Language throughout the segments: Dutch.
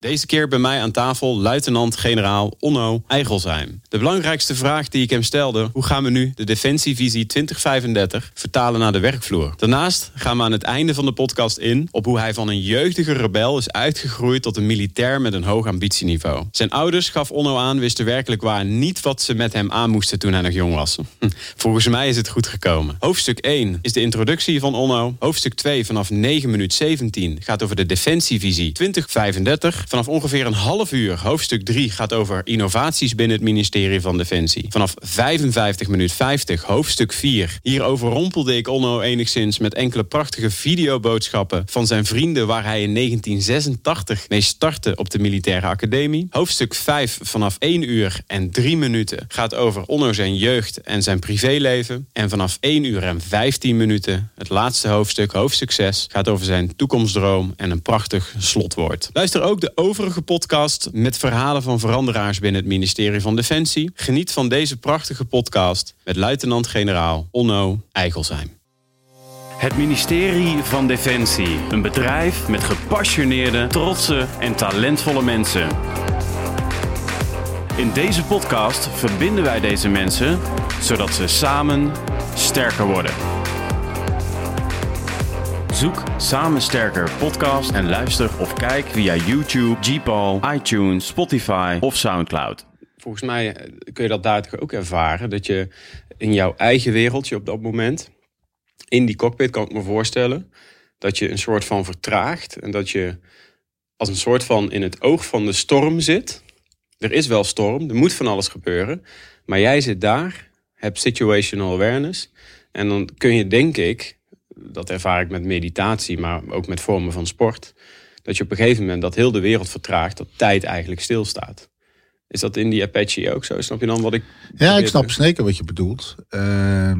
Deze keer bij mij aan tafel luitenant-generaal Onno Eigelsheim. De belangrijkste vraag die ik hem stelde: hoe gaan we nu de Defensievisie 2035 vertalen naar de werkvloer? Daarnaast gaan we aan het einde van de podcast in op hoe hij van een jeugdige rebel is uitgegroeid tot een militair met een hoog ambitieniveau. Zijn ouders, gaf Onno aan, wisten werkelijk waar niet wat ze met hem aan moesten toen hij nog jong was. Volgens mij is het goed gekomen. Hoofdstuk 1 is de introductie van Onno. Hoofdstuk 2 vanaf 9 minuut 17 gaat over de Defensievisie 2035. Vanaf ongeveer een half uur, hoofdstuk 3, gaat over innovaties binnen het ministerie van Defensie. Vanaf 55 minuut 50, hoofdstuk 4. Hier overrompelde ik Onno enigszins met enkele prachtige videoboodschappen van zijn vrienden waar hij in 1986 mee startte op de militaire academie. Hoofdstuk 5 vanaf 1 uur en 3 minuten gaat over Onno zijn jeugd en zijn privéleven. En vanaf 1 uur en 15 minuten, het laatste hoofdstuk, hoofdstuk 6, gaat over zijn toekomstdroom en een prachtig slotwoord. Luister ook de overige podcast met verhalen van veranderaars binnen het ministerie van Defensie. Geniet van deze prachtige podcast met luitenant-generaal Onno Eigelsheim. Het ministerie van Defensie. Een bedrijf met gepassioneerde, trotse en talentvolle mensen. In deze podcast verbinden wij deze mensen zodat ze samen sterker worden. Zoek Samen Sterker podcast en luister of kijk via YouTube, Gpal, iTunes, Spotify of Soundcloud. Volgens mij eh, kun je dat daar ook ervaren. Dat je in jouw eigen wereldje op dat moment, in die cockpit kan ik me voorstellen, dat je een soort van vertraagt. En dat je als een soort van in het oog van de storm zit. Er is wel storm, er moet van alles gebeuren. Maar jij zit daar, hebt situational awareness. En dan kun je, denk ik, dat ervaar ik met meditatie, maar ook met vormen van sport. Dat je op een gegeven moment dat heel de wereld vertraagt, dat tijd eigenlijk stilstaat. Is dat in die Apache ook zo? Snap je dan wat ik. Ja, ik snap zeker wat je bedoelt. Uh,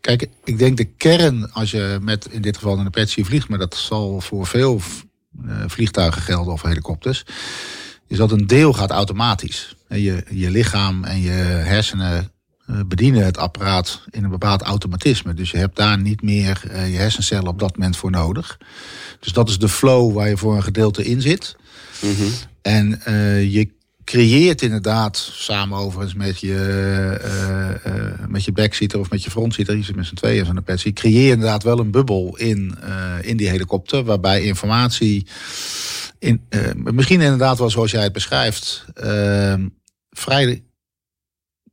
kijk, ik denk de kern, als je met in dit geval een Apache vliegt, maar dat zal voor veel uh, vliegtuigen gelden of helikopters, is dat een deel gaat automatisch. Je, je lichaam en je hersenen bedienen het apparaat in een bepaald automatisme. Dus je hebt daar niet meer uh, je hersencellen op dat moment voor nodig. Dus dat is de flow waar je voor een gedeelte in zit. Mm -hmm. En uh, je creëert inderdaad, samen overigens met je, met je backseater of met je frontseater, je zit met z'n tweeën van de pet, je creëert inderdaad wel een bubbel in, in die helikopter, waarbij informatie, in, misschien inderdaad wel zoals jij het beschrijft, vrij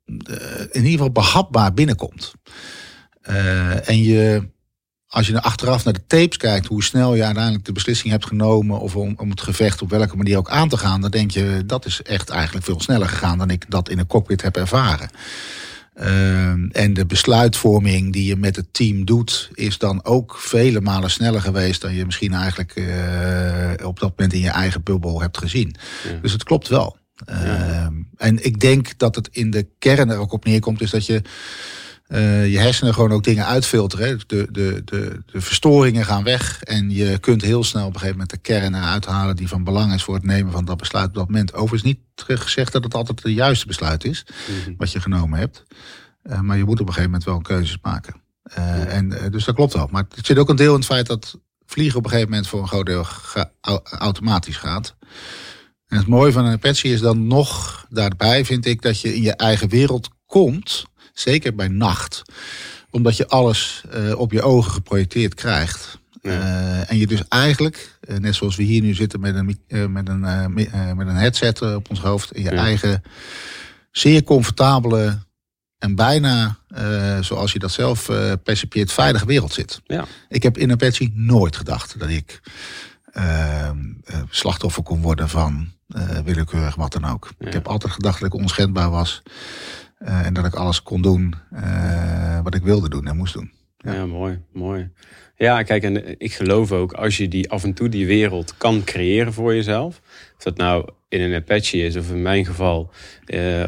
in ieder geval behapbaar binnenkomt. Uh, en je, als je achteraf naar de tapes kijkt, hoe snel je uiteindelijk de beslissing hebt genomen of om, om het gevecht op welke manier ook aan te gaan, dan denk je dat is echt eigenlijk veel sneller gegaan dan ik dat in een cockpit heb ervaren. Uh, en de besluitvorming die je met het team doet, is dan ook vele malen sneller geweest dan je misschien eigenlijk uh, op dat moment in je eigen bubbel hebt gezien. Ja. Dus het klopt wel. Ja. Uh, en ik denk dat het in de kern er ook op neerkomt, is dat je uh, je hersenen gewoon ook dingen uitfilteren. De, de, de, de verstoringen gaan weg en je kunt heel snel op een gegeven moment de kern eruit halen die van belang is voor het nemen van dat besluit op dat moment. Overigens niet gezegd dat het altijd het juiste besluit is mm -hmm. wat je genomen hebt. Uh, maar je moet op een gegeven moment wel keuzes maken. Uh, ja. en, dus dat klopt wel. Maar het zit ook een deel in het feit dat vliegen op een gegeven moment voor een groot deel automatisch gaat. En het mooie van een Apache is dan nog daarbij, vind ik, dat je in je eigen wereld komt. Zeker bij nacht. Omdat je alles uh, op je ogen geprojecteerd krijgt. Ja. Uh, en je dus eigenlijk, uh, net zoals we hier nu zitten met een, met een, met een headset op ons hoofd. In je ja. eigen zeer comfortabele en bijna, zoals je dat zelf percipieert, veilige wereld zit. Ja. Ik heb in Apache nooit gedacht dat ik slachtoffer kon worden van uh, willekeurig wat dan ook. Ja. Ik heb altijd gedacht dat ik onschendbaar was. Uh, en dat ik alles kon doen wat ik wilde doen en moest doen. Ja. ja, mooi, mooi. Ja, kijk, en ik geloof ook als je die af en toe die wereld kan creëren voor jezelf. Of dat nou in een Apache is, of in mijn geval uh,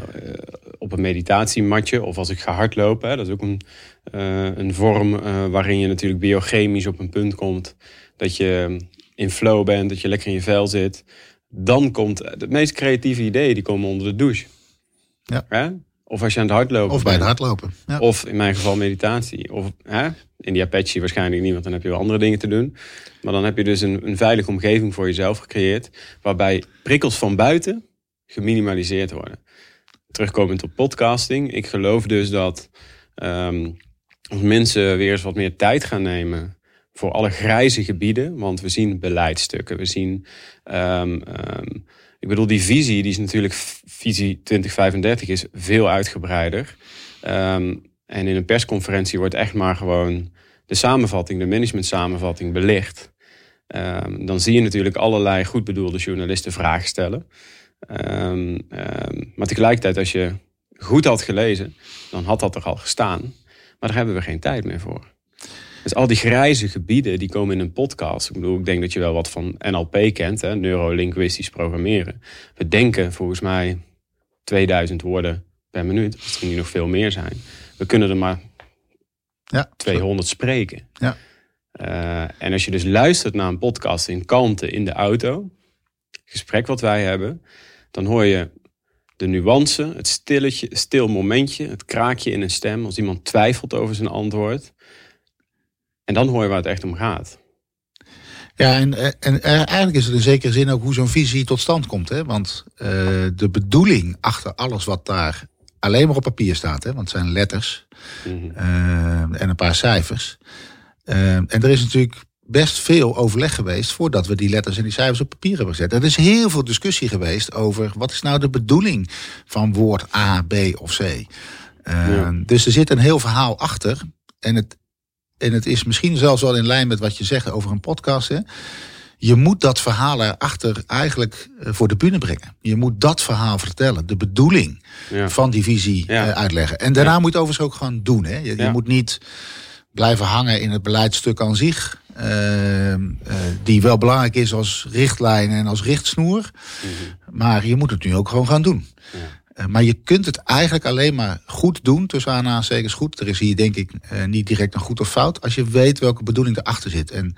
op een meditatiematje, of als ik ga hardlopen. Hè, dat is ook een, uh, een vorm uh, waarin je natuurlijk biochemisch op een punt komt dat je in flow bent, dat je lekker in je vel zit dan komt de meest creatieve ideeën die komen onder de douche. Ja. ja? Of als je aan het hardlopen Of bij het hardlopen. Ja. Of in mijn geval meditatie. Of hè? in die Apache waarschijnlijk niet, want dan heb je wel andere dingen te doen. Maar dan heb je dus een, een veilige omgeving voor jezelf gecreëerd. Waarbij prikkels van buiten geminimaliseerd worden. Terugkomend op podcasting. Ik geloof dus dat ehm, als mensen weer eens wat meer tijd gaan nemen voor alle grijze gebieden. Want we zien beleidstukken, we zien... ehm, ehm, ik bedoel, die visie, die is natuurlijk... Visie 2035 is veel uitgebreider. Ehm, en in een persconferentie wordt echt maar gewoon de samenvatting, de management samenvatting belicht. Dan zie je natuurlijk allerlei goed bedoelde journalisten vragen stellen. Maar tegelijkertijd, als je goed had gelezen, dan had dat er al gestaan. Maar daar hebben we geen tijd meer voor. Dus al die grijze gebieden die komen in een podcast. Ik bedoel, ik denk dat je wel wat van NLP kent, hè, neurolinguistisch programmeren. We denken volgens mij 2000 woorden per minuut, er niet nog veel meer zijn. We kunnen er maar Ja. 200 spreken. Ja. Eh, en als je dus luistert naar een podcast in kalmte in de auto, gesprek wat wij hebben, dan hoor je de nuance, het stilletje, stil momentje, het kraakje in een stem als iemand twijfelt over zijn antwoord. En dan hoor je waar het echt om gaat. Ja, en, en eh, eigenlijk is het in zekere zin ook hoe zo'n visie tot stand komt. Hè? Want eh, de bedoeling achter alles wat daar alleen maar op papier staat, hè? want het zijn letters Mhm. eh, en een paar cijfers. Eh, en er is natuurlijk best veel overleg geweest voordat we die letters en die cijfers op papier hebben gezet. Er is heel veel discussie geweest over wat is nou de bedoeling van woord A, B of C. Eh, Ja. Dus er zit een heel verhaal achter. En het, en het is misschien zelfs wel in lijn met wat je zegt over een podcast. Hè? Je moet dat verhaal erachter eigenlijk eh, voor de bühne brengen. Je moet dat verhaal vertellen. De bedoeling Ja. van die visie Ja. eh, uitleggen. En daarna Ja. moet je het overigens ook gewoon doen. Hè? Je, moet niet blijven hangen in het beleidstuk aan zich. eh, eh, die wel belangrijk is als richtlijn en als richtsnoer. Mhm. Maar je moet het nu ook gewoon gaan doen. Eh, maar je kunt het eigenlijk alleen maar goed doen, tussen aanhalingstekens goed. Er is hier denk ik eh, niet direct een goed of fout, als je weet welke bedoeling erachter zit. En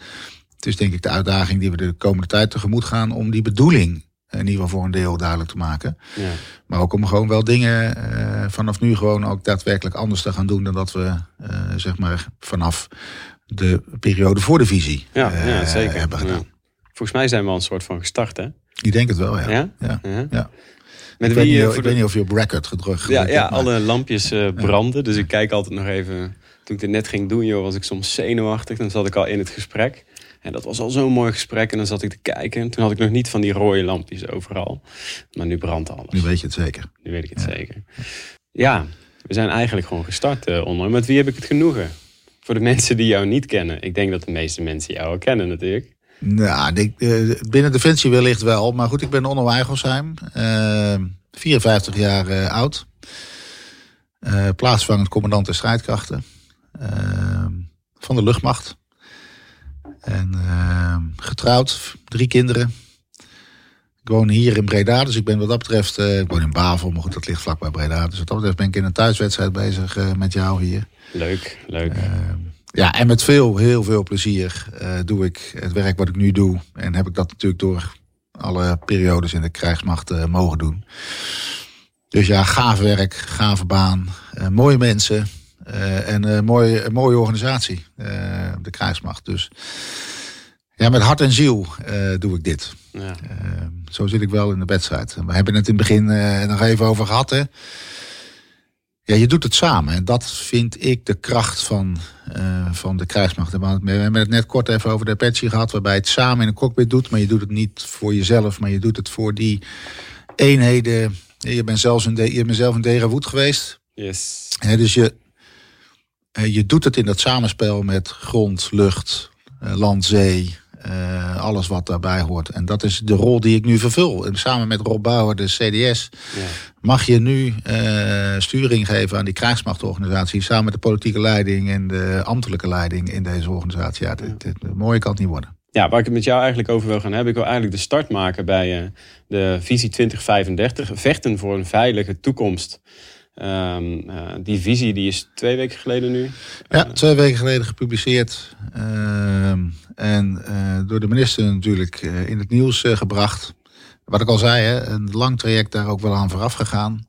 het is denk ik de uitdaging die we de komende tijd tegemoet gaan om die bedoeling in ieder geval voor een deel duidelijk te maken. Ja. Maar ook om gewoon wel dingen eh, vanaf nu gewoon ook daadwerkelijk anders te gaan doen dan dat we eh, zeg maar vanaf de periode voor de visie Ja, eh, ja, zeker. hebben gedaan. Ja. Volgens mij zijn we al een soort van gestart, hè? Ik denk het wel, ja. Ja? ja. Met Ik, weet wie, niet, eh, ik de- weet niet of je op record gedrukt Ja, hebt, ja maar- alle lampjes eh, branden. Dus ik kijk altijd nog even. Toen ik dit net ging doen, joh, was ik soms zenuwachtig. Dan zat ik al in het gesprek. En dat was al zo'n mooi gesprek. En dan zat ik te kijken. En toen had ik nog niet van die rode lampjes overal. Maar nu brandt alles. Nu weet je het zeker. Nu weet ik het zeker. Ja, we zijn eigenlijk gewoon gestart eh onder. Met wie heb ik het genoegen? Voor de mensen die jou niet kennen. Ik denk dat de meeste mensen jou al kennen natuurlijk. Nou, ik, eh, binnen Defensie wellicht wel. Maar goed, ik ben Onno Eigelsheim. eh, 54 jaar eh, oud. Eh, plaatsvangend commandant der strijdkrachten. eh, van de luchtmacht. En eh, getrouwd, drie kinderen. Ik woon hier in Breda, dus ik ben wat dat betreft... eh, ik woon in Bavel, maar goed, dat ligt vlakbij Breda. Dus wat dat betreft ben ik in een thuiswedstrijd bezig eh, met jou hier. Leuk, leuk. Ja, en met veel, heel veel plezier eh, doe ik het werk wat ik nu doe. En heb ik dat natuurlijk door alle periodes in de krijgsmacht eh, mogen doen. Dus ja, gaaf werk, gave baan, eh, mooie mensen en een mooie, mooie organisatie, de krijgsmacht. Dus ja, met hart en ziel doe ik dit. ja. Zo zit ik wel in de wedstrijd. We hebben het in het begin nog even over gehad. Hè? Ja, je doet het samen. En dat vind ik de kracht van, eh, van de krijgsmacht. We hebben het net kort even over de Apache gehad. Waarbij je het samen in een cockpit doet. Maar je doet het niet voor jezelf. Maar je doet het voor die eenheden. Je bent zelfs een, de, je bent zelf een Derawood geweest. Yes. Hè, dus je, eh, je doet het in dat samenspel met grond, lucht, eh, land, zee. Eh, alles wat daarbij hoort. En dat is de rol die ik nu vervul. En samen met Rob Bauer, de CDS, Ja. mag je nu eh, sturing geven aan die krijgsmachtorganisatie. Samen met de politieke leiding en de ambtelijke leiding in deze organisatie. Ja, dit, dit, mooie kan het niet worden. Ja, waar ik het met jou eigenlijk over wil gaan hebben. Ik wil eigenlijk de start maken bij eh, de visie 2035. Vechten voor een veilige toekomst. Eh, die visie die is twee weken geleden nu. Ja, twee weken geleden gepubliceerd. Ehm, en eh, door de minister natuurlijk eh, in het nieuws gebracht. Wat ik al zei, hè, een lang traject daar ook wel aan vooraf gegaan.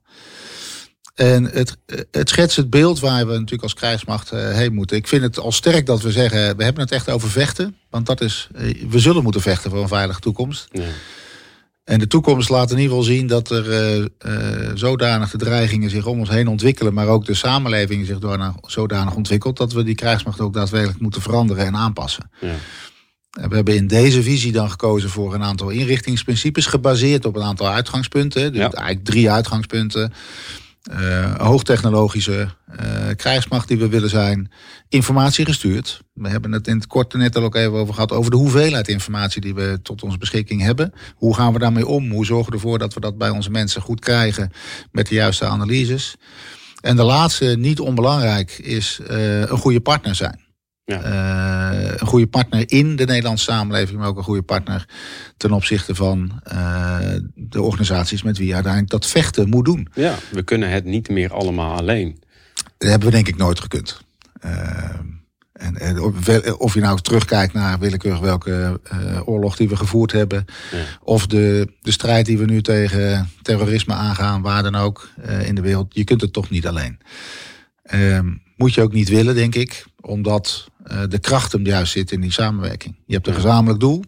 En het, het schetst het beeld waar we natuurlijk als krijgsmacht heen moeten. Ik vind het al sterk dat we zeggen, we hebben het echt over vechten. Want dat is, we zullen moeten vechten voor een veilige toekomst. Ja. En de toekomst laat in ieder geval zien dat er uh, uh, zodanig de dreigingen zich om ons heen ontwikkelen, maar ook de samenleving zich door zodanig ontwikkelt, dat we die krijgsmacht ook daadwerkelijk moeten veranderen en aanpassen. Ja. We hebben in deze visie dan gekozen voor een aantal inrichtingsprincipes, gebaseerd op een aantal uitgangspunten. Dus eigenlijk drie uitgangspunten. Uh, hoogtechnologische uh, krijgsmacht die we willen zijn. Informatie gestuurd. We hebben het in het kort net al ook even over gehad. Over de hoeveelheid informatie die we tot onze beschikking hebben. Hoe gaan we daarmee om? Hoe zorgen we ervoor dat we dat bij onze mensen goed krijgen. Met de juiste analyses. En de laatste, niet onbelangrijk, is uh, een goede partner zijn. Ja. Uh, een goede partner in de Nederlandse samenleving, maar ook een goede partner ten opzichte van uh, de organisaties met wie je uiteindelijk dat vechten moet doen. Ja, we kunnen het niet meer allemaal alleen. Dat hebben we denk ik nooit gekund. Uh, en, en, of je nou terugkijkt naar willekeurig welke oorlog die we gevoerd hebben. Ja. Of de, de strijd die we nu tegen terrorisme aangaan, waar dan ook in de wereld. Je kunt het toch niet alleen. Ehm, moet je ook niet willen, denk ik. Omdat uh, de kracht hem juist zit in die samenwerking. Je hebt een gezamenlijk doel.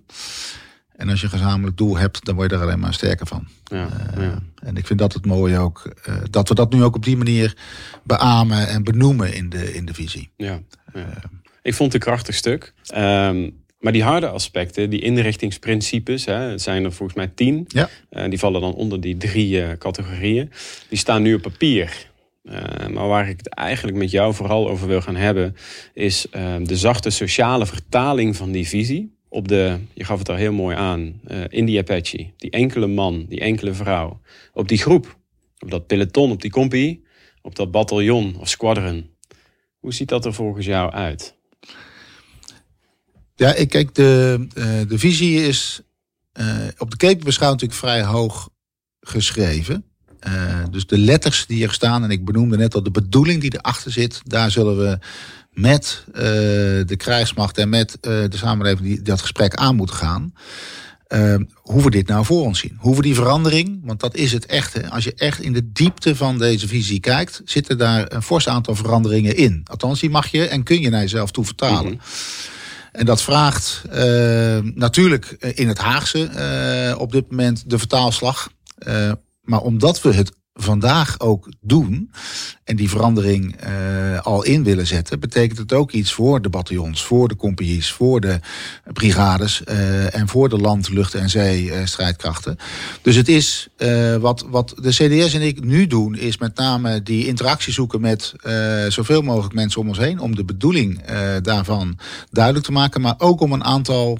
En als je een gezamenlijk doel hebt, dan word je er alleen maar sterker van. Ja, uh, ja. En ik vind dat het mooie ook, uh, dat we dat nu ook op die manier beamen en benoemen in de, in de visie. Ja, ik vond het een krachtig stuk. Um, maar die harde aspecten, die inrichtingsprincipes, hè, het zijn er volgens mij tien. Ja. die vallen dan onder die drie categorieën. Die staan nu op papier. Uh, maar waar ik het eigenlijk met jou vooral over wil gaan hebben, is uh, de zachte sociale vertaling van die visie op de, je gaf het al heel mooi aan, uh, in die Apache. Die enkele man, die enkele vrouw. Op die groep, op dat peloton, op die compie, op dat bataljon of squadron. Hoe ziet dat er volgens jou uit? Ja, ik kijk, de, de visie is op de keper beschouwd natuurlijk vrij hoog geschreven. Uh, dus de letters die er staan, en ik benoemde net al de bedoeling die erachter zit, daar zullen we met uh, de krijgsmacht en met uh, de samenleving die dat gesprek aan moeten gaan. hoe we dit nou voor ons zien. Hoe we die verandering, want dat is het echte. Als je echt in de diepte van deze visie kijkt, zitten daar een fors aantal veranderingen in. Althans, die mag je en kun je naar jezelf toe vertalen. Mm -hmm. En dat vraagt natuurlijk in het Haagse op dit moment de vertaalslag. Maar omdat we het vandaag ook doen en die verandering uh, al in willen zetten, betekent het ook iets voor de bataljons, voor de compagnies, voor de brigades uh, en voor de land, lucht en zee strijdkrachten. Dus het is wat, wat de CDS en ik nu doen, is met name die interactie zoeken met zoveel mogelijk mensen om ons heen, om de bedoeling daarvan duidelijk te maken, maar ook om een aantal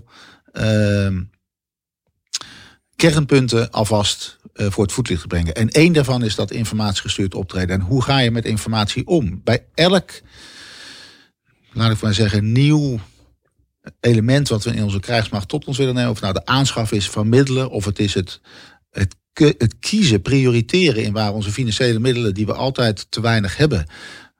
kernpunten alvast voor het voetlicht te brengen. En één daarvan is dat informatiegestuurd optreden. En hoe ga je met informatie om? Bij elk, laat ik maar zeggen, nieuw element wat we in onze krijgsmacht tot ons willen nemen, of nou de aanschaf is van middelen, of het is het, het, het kiezen, prioriteren in waar onze financiële middelen, die we altijd te weinig hebben,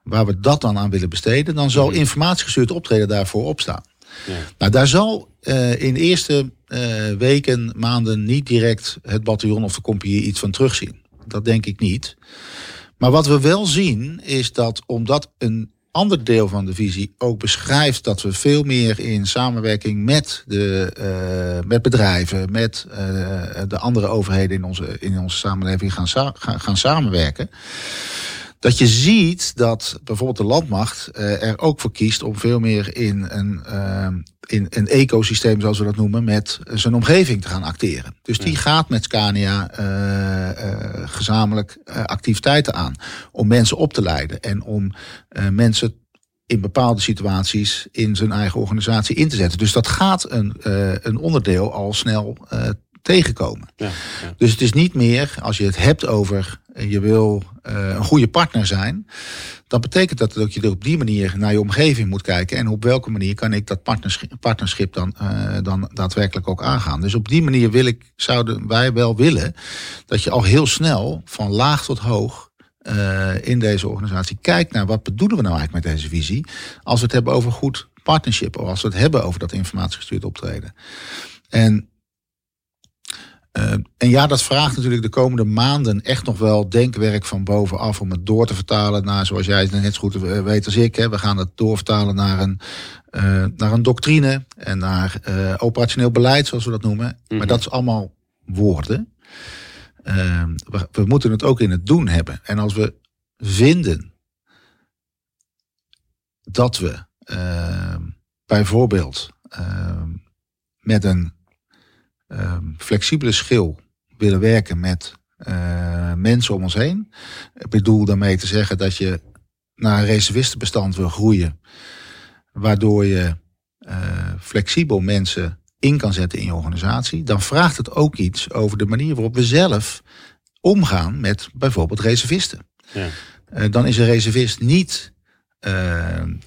waar we dat dan aan willen besteden, dan zal mhm. informatiegestuurd optreden daarvoor opstaan. Ja. Nou, daar zal uh, in eerste uh, weken, maanden niet direct het bataljon of de compagnie iets van terugzien. Dat denk ik niet. Maar wat we wel zien is dat omdat een ander deel van de visie ook beschrijft dat we veel meer in samenwerking met, de, uh, met bedrijven, met de andere overheden in onze, in onze samenleving gaan, gaan, gaan samenwerken dat je ziet dat bijvoorbeeld de landmacht uh, er ook voor kiest om veel meer in een, uh, in een ecosysteem, zoals we dat noemen, met zijn omgeving te gaan acteren. Dus die gaat met Scania uh, gezamenlijk activiteiten aan om mensen op te leiden en om mensen in bepaalde situaties in zijn eigen organisatie in te zetten. Dus dat gaat een, een onderdeel al snel tegenkomen. Ja, ja. Dus het is niet meer, als je het hebt over je wil uh, een goede partner zijn, dan betekent dat dat je er op die manier naar je omgeving moet kijken en op welke manier kan ik dat partnerschip, partnerschip dan, uh, dan daadwerkelijk ook aangaan. Dus op die manier wil ik, zouden wij wel willen dat je al heel snel van laag tot hoog uh, in deze organisatie kijkt naar wat bedoelen we nou eigenlijk met deze visie als we het hebben over goed partnership of als we het hebben over dat informatiegestuurd optreden. En Uh, en ja, dat vraagt natuurlijk de komende maanden echt nog wel denkwerk van bovenaf om het door te vertalen naar, zoals jij het net zo goed weet als ik. Hè, we gaan het doorvertalen naar een, uh, naar een doctrine en naar uh, operationeel beleid, zoals we dat noemen. Mm -hmm. Maar dat is allemaal woorden. We, we moeten het ook in het doen hebben. En als we vinden dat we bijvoorbeeld met een um, flexibele schil willen werken met uh, mensen om ons heen. Ik bedoel daarmee te zeggen dat je naar een reservistenbestand wil groeien. Waardoor je uh, flexibel mensen in kan zetten in je organisatie. Dan vraagt het ook iets over de manier waarop we zelf omgaan met bijvoorbeeld reservisten. Ja. Uh, dan is een reservist niet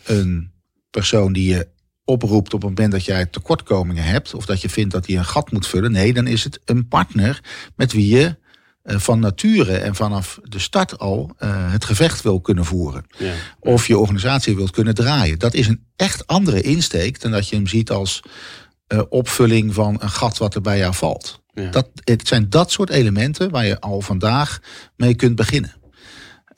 een persoon die je oproept op het moment dat jij tekortkomingen hebt of dat je vindt dat hij een gat moet vullen. Nee, dan is het een partner met wie je uh, van nature en vanaf de start al uh, het gevecht wil kunnen voeren. Ja. Of je organisatie wilt kunnen draaien. Dat is een echt andere insteek dan dat je hem ziet als uh, opvulling van een gat wat er bij jou valt. Ja. Dat, het zijn dat soort elementen waar je al vandaag mee kunt beginnen.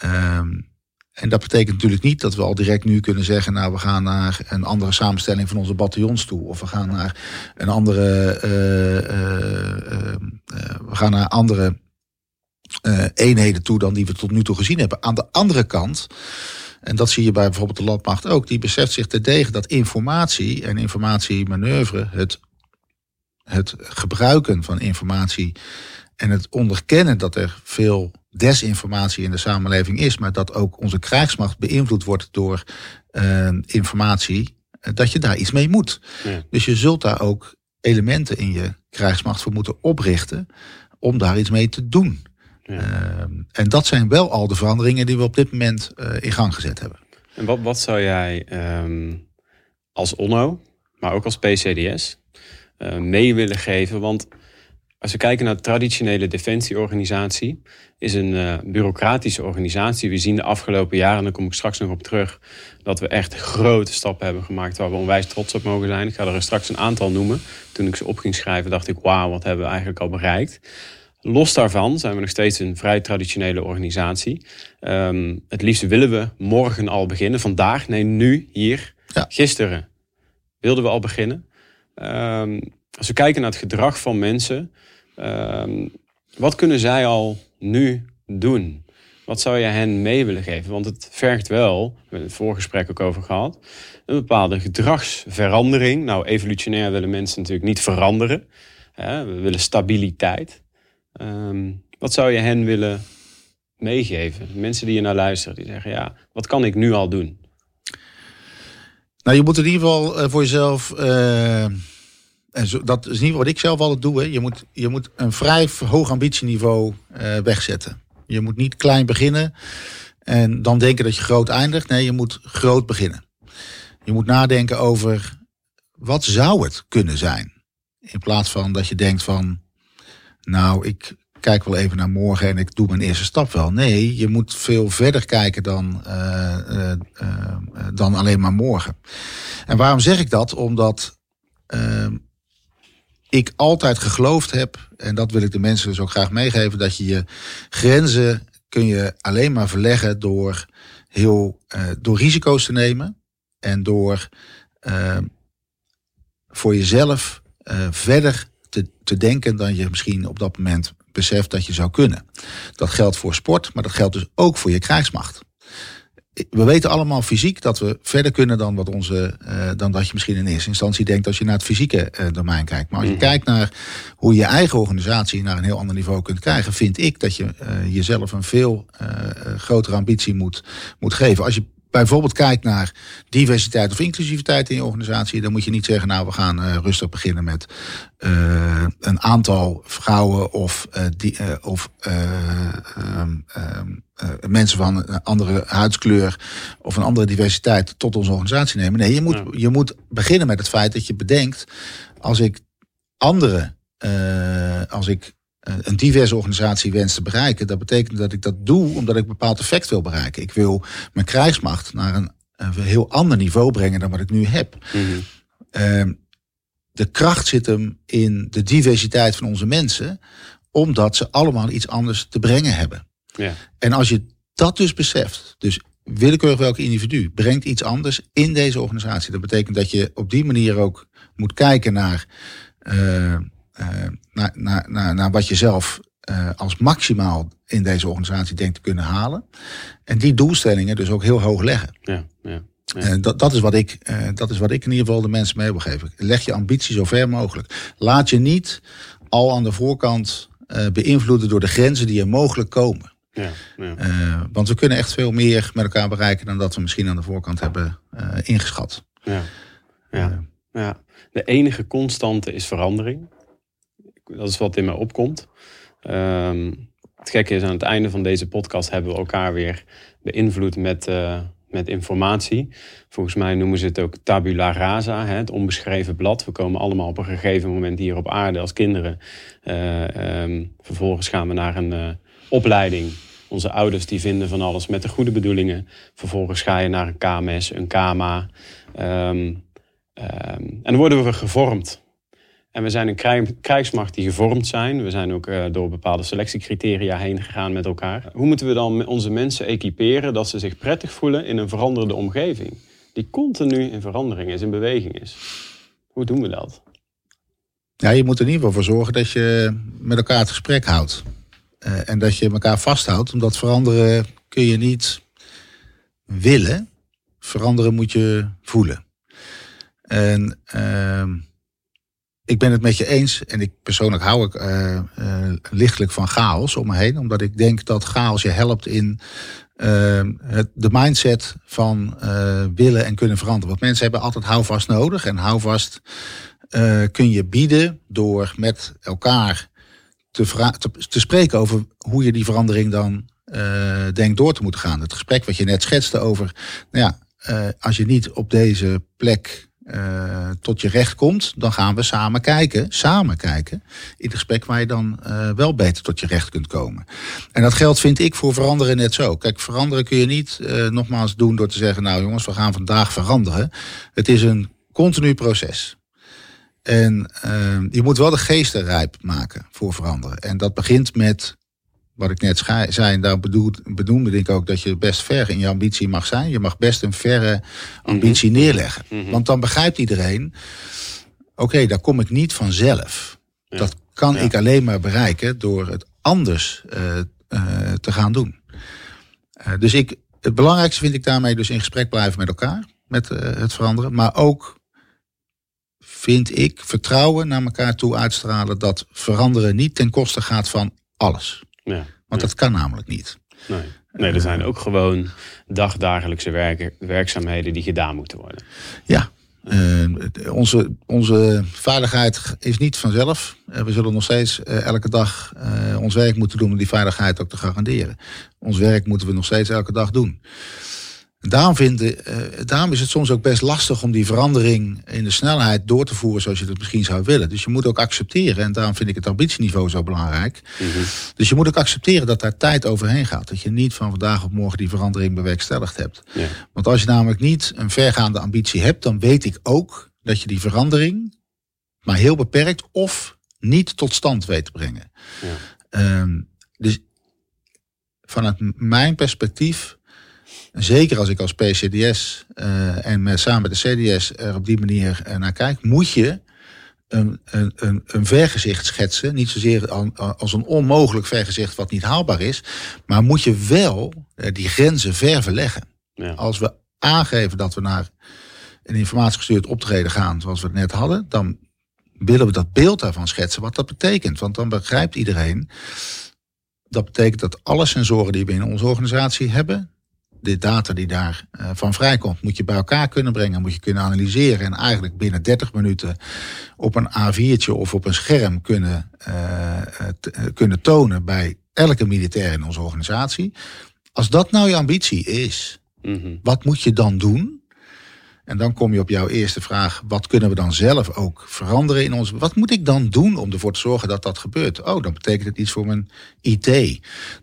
Um, en dat betekent natuurlijk niet dat we al direct nu kunnen zeggen, nou we gaan naar een andere samenstelling van onze bataljons toe. Of we gaan naar een andere, uh, uh, uh, we gaan naar andere eenheden toe dan die we tot nu toe gezien hebben. Aan de andere kant, en dat zie je bij bijvoorbeeld de landmacht ook, die beseft zich terdege dat informatie en informatiemanoeuvre, het, het gebruiken van informatie en het onderkennen dat er veel desinformatie in de samenleving is, maar dat ook onze krijgsmacht beïnvloed wordt door uh, informatie, eh, dat je daar iets mee moet. Ja. Dus je zult daar ook elementen in je krijgsmacht voor moeten oprichten om daar iets mee te doen. Ja. Uh, en dat zijn wel al de veranderingen die we op dit moment uh, in gang gezet hebben. En wat, wat zou jij um, als ONO, maar ook als PCDS, mee willen geven? Want als we kijken naar de traditionele defensieorganisatie, is een uh, bureaucratische organisatie. We zien de afgelopen jaren, en daar kom ik straks nog op terug, dat we echt grote stappen hebben gemaakt waar we onwijs trots op mogen zijn. Ik ga er straks een aantal noemen. Toen ik ze op ging schrijven, dacht ik, wauw, wat hebben we eigenlijk al bereikt. Los daarvan zijn we nog steeds een vrij traditionele organisatie. Um, het liefst willen we morgen al beginnen. Vandaag, nee, nu, hier, ja. gisteren wilden we al beginnen. Um, als we kijken naar het gedrag van mensen, um, wat kunnen zij al nu doen? Wat zou je hen mee willen geven? Want het vergt wel, we hebben het voorgesprek ook over gehad, een bepaalde gedragsverandering. Nou, evolutionair willen mensen natuurlijk niet veranderen. Hè? We willen stabiliteit. Um, wat zou je hen willen meegeven? Mensen die je naar luisteren, die zeggen, ja, wat kan ik nu al doen? Nou, je moet in ieder geval uh, voor jezelf... Uh en zo, dat is geval wat ik zelf altijd doe. Hè. Je, moet, je moet een vrij hoog ambitieniveau uh, wegzetten. Je moet niet klein beginnen en dan denken dat je groot eindigt. Nee, je moet groot beginnen. Je moet nadenken over wat zou het kunnen zijn. In plaats van dat je denkt van, nou, ik kijk wel even naar morgen en ik doe mijn eerste stap wel. Nee, je moet veel verder kijken dan, uh, uh, dan alleen maar morgen. En waarom zeg ik dat? Omdat ehm, ik altijd geloofd heb, en dat wil ik de mensen dus ook graag meegeven, dat je je grenzen kun je alleen maar verleggen door heel uh, door risico's te nemen en door uh, voor jezelf uh, verder te, te denken dan je misschien op dat moment beseft dat je zou kunnen. Dat geldt voor sport, maar dat geldt dus ook voor je krijgsmacht we weten allemaal fysiek dat we verder kunnen dan wat onze, uh, dan dat je misschien in eerste instantie denkt als je naar het fysieke uh, domein kijkt. Maar als je mm. kijkt naar hoe je eigen organisatie naar een heel ander niveau kunt krijgen, vind ik dat je uh, jezelf een veel grotere ambitie moet, moet geven. Als je bijvoorbeeld kijkt naar diversiteit of inclusiviteit in je organisatie, dan moet je niet zeggen, nou, we gaan uh, rustig beginnen met uh, een aantal vrouwen of, uh, die, of um, um, mensen van een andere huidskleur of een andere diversiteit tot onze organisatie nemen. Nee, je moet, ja. je moet beginnen met het feit dat je bedenkt, als ik andere, als ik een diverse organisatie wens te bereiken, dat betekent dat ik dat doe omdat ik een bepaald effect wil bereiken. Ik wil mijn krijgsmacht naar een, een heel ander niveau brengen dan wat ik nu heb. Mm -hmm. uh, de kracht zit hem in de diversiteit van onze mensen, omdat ze allemaal iets anders te brengen hebben. Ja. En als je dat dus beseft, dus willekeurig welk individu brengt iets anders in deze organisatie. Dat betekent dat je op die manier ook moet kijken naar, uh, uh, naar, naar, naar, naar wat je zelf uh, als maximaal in deze organisatie denkt te kunnen halen. En die doelstellingen dus ook heel hoog leggen. Ja, ja. Ja. dat, dat, is wat ik, uh, dat is wat ik in ieder geval de mensen mee wil geven. Leg je ambitie zo ver mogelijk. Laat je niet al aan de voorkant beïnvloeden door de grenzen die er mogelijk komen. Ja, ja. Want we kunnen echt veel meer met elkaar bereiken dan dat we misschien aan de voorkant hebben ingeschat. Ja. Ja. ja. De enige constante is verandering. Dat is wat in mij opkomt. Um, het gekke is, aan het einde van deze podcast hebben we elkaar weer beïnvloed met, uh, met informatie. Volgens mij noemen ze het ook tabula rasa, hè, het onbeschreven blad. We komen allemaal op een gegeven moment hier op aarde als kinderen. Uh, um, vervolgens gaan we naar een uh, opleiding. Onze ouders die vinden van alles met de goede bedoelingen. Vervolgens ga je naar een KMS, een KMA. Um, en dan worden we gevormd. En we zijn een krijgsmacht die gevormd zijn. We zijn ook uh, door bepaalde selectiecriteria heen gegaan met elkaar. Hoe moeten we dan onze mensen equiperen dat ze zich prettig voelen in een veranderende omgeving? Die continu in verandering is, in beweging is. Hoe doen we dat? Ja, je moet er in ieder geval voor zorgen dat je met elkaar het gesprek houdt. Uh, en dat je elkaar vasthoudt, omdat veranderen kun je niet willen. Veranderen moet je voelen. En... Uh, ik ben het met je eens. En ik persoonlijk hou ik uh, uh, lichtelijk van chaos om me heen. Omdat ik denk dat chaos je helpt in uh, het, de mindset van willen en kunnen veranderen. Want mensen hebben altijd houvast nodig. En houvast kun je bieden door met elkaar te, te, te, spreken over hoe je die verandering dan denkt door te moeten gaan. Het gesprek wat je net schetste over, nou ja, als je niet op deze plek uh, tot je recht komt, dan gaan we samen kijken, samen kijken, in het gesprek waar je dan uh, wel beter tot je recht kunt komen. En dat geldt, vind ik, voor veranderen net zo. Kijk, veranderen kun je niet uh, nogmaals doen door te zeggen, nou jongens, we gaan vandaag veranderen. Het is een continu proces. En je moet wel de geesten rijp maken voor veranderen. En dat begint met wat ik net zei, en daar bedoelde ik ook dat je best ver in je ambitie mag zijn. Je mag best een verre ambitie mm -hmm. neerleggen. Mm -hmm. Want dan begrijpt iedereen, oké, okay, daar kom ik niet vanzelf. Ja. Dat kan ja. ik alleen maar bereiken door het anders uh, uh, te gaan doen. Uh, dus ik, het belangrijkste vind ik daarmee dus in gesprek blijven met elkaar, met het veranderen. Maar ook vind ik vertrouwen naar elkaar toe uitstralen dat veranderen niet ten koste gaat van alles. Ja, Want ja. dat kan namelijk niet. Nee. nee, er zijn ook gewoon dagdagelijkse werk, werkzaamheden die gedaan moeten worden. Ja, uh, onze, onze veiligheid is niet vanzelf. Uh, we zullen nog steeds uh, elke dag ons werk moeten doen om die veiligheid ook te garanderen. Ons werk moeten we nog steeds elke dag doen. Daarom, uh, daarom is het soms ook best lastig om die verandering in de snelheid door te voeren zoals je dat misschien zou willen. Dus je moet ook accepteren, en daarom vind ik het ambitieniveau zo belangrijk. Mm -hmm. Dus je moet ook accepteren dat daar tijd overheen gaat. Dat je niet van vandaag op morgen die verandering bewerkstelligd hebt. Ja. Want als je namelijk niet een vergaande ambitie hebt, dan weet ik ook dat je die verandering maar heel beperkt of niet tot stand weet te brengen. Ja. Um, dus vanuit mijn perspectief zeker als ik als PCDS uh, en met, samen met de CDS er op die manier uh, naar kijk, moet je een, een, een, een vergezicht schetsen. Niet zozeer als een onmogelijk vergezicht wat niet haalbaar is, maar moet je wel uh, die grenzen ver verleggen. Ja. Als we aangeven dat we naar een informatiegestuurd optreden gaan, zoals we het net hadden, dan willen we dat beeld daarvan schetsen wat dat betekent. Want dan begrijpt iedereen. Dat betekent dat alle sensoren die we in onze organisatie hebben, de data die daar uh, van vrijkomt, moet je bij elkaar kunnen brengen, moet je kunnen analyseren en eigenlijk binnen 30 minuten op een A4'tje of op een scherm kunnen, uh, kunnen tonen bij elke militair in onze organisatie. Als dat nou je ambitie is, -hmm. wat moet je dan doen? En dan kom je op jouw eerste vraag: wat kunnen we dan zelf ook veranderen in ons? Wat moet ik dan doen om ervoor te zorgen dat dat gebeurt? Oh, dan betekent het iets voor mijn IT.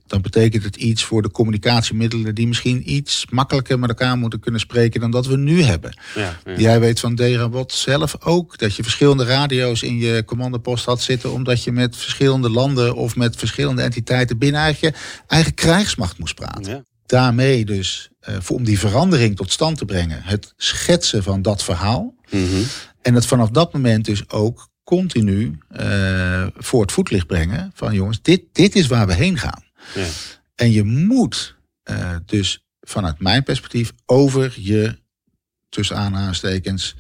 Dan betekent het iets voor de communicatiemiddelen die misschien iets makkelijker met elkaar moeten kunnen spreken dan dat we nu hebben. Ja, ja. Jij weet van Derabot zelf ook dat je verschillende radio's in je commandopost had zitten, omdat je met verschillende landen of met verschillende entiteiten binnen eigen, eigen krijgsmacht moest praten. Ja daarmee dus uh, om die verandering tot stand te brengen, het schetsen van dat verhaal. Mhm. En het vanaf dat moment dus ook continu uh, voor het voetlicht brengen van jongens, dit, dit is waar we heen gaan. Ja. En je moet uh, dus vanuit mijn perspectief over je, tussen aanhalingstekens,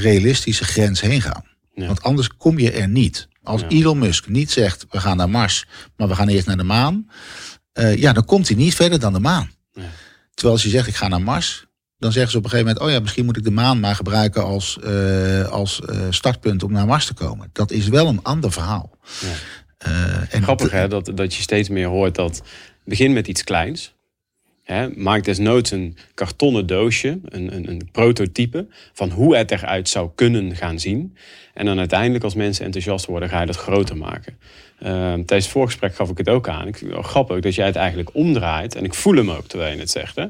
realistische grens heen gaan. Ja. Want anders kom je er niet. Als Elon Musk niet zegt, we gaan naar Mars, maar we gaan eerst naar de maan uh, ja, dan komt hij niet verder dan de maan. Terwijl als je zegt, ik ga naar Mars, dan zeggen ze op een gegeven moment, oh ja, misschien moet ik de maan maar gebruiken als, uh, als uh, startpunt om naar Mars te komen. Dat is wel een ander verhaal. Ja. en Grappig hè, dat, dat je steeds meer hoort dat begin met iets kleins. Hè, maak desnoods een kartonnen doosje, een, een, een, prototype van hoe het eruit zou kunnen gaan zien. En dan uiteindelijk als mensen enthousiast worden, ga je dat groter maken. Uh, tijdens het voorgesprek gaf ik het ook aan. Ik vind het grappig dat jij het eigenlijk omdraait. En ik voel hem ook terwijl je het zegt. Hè?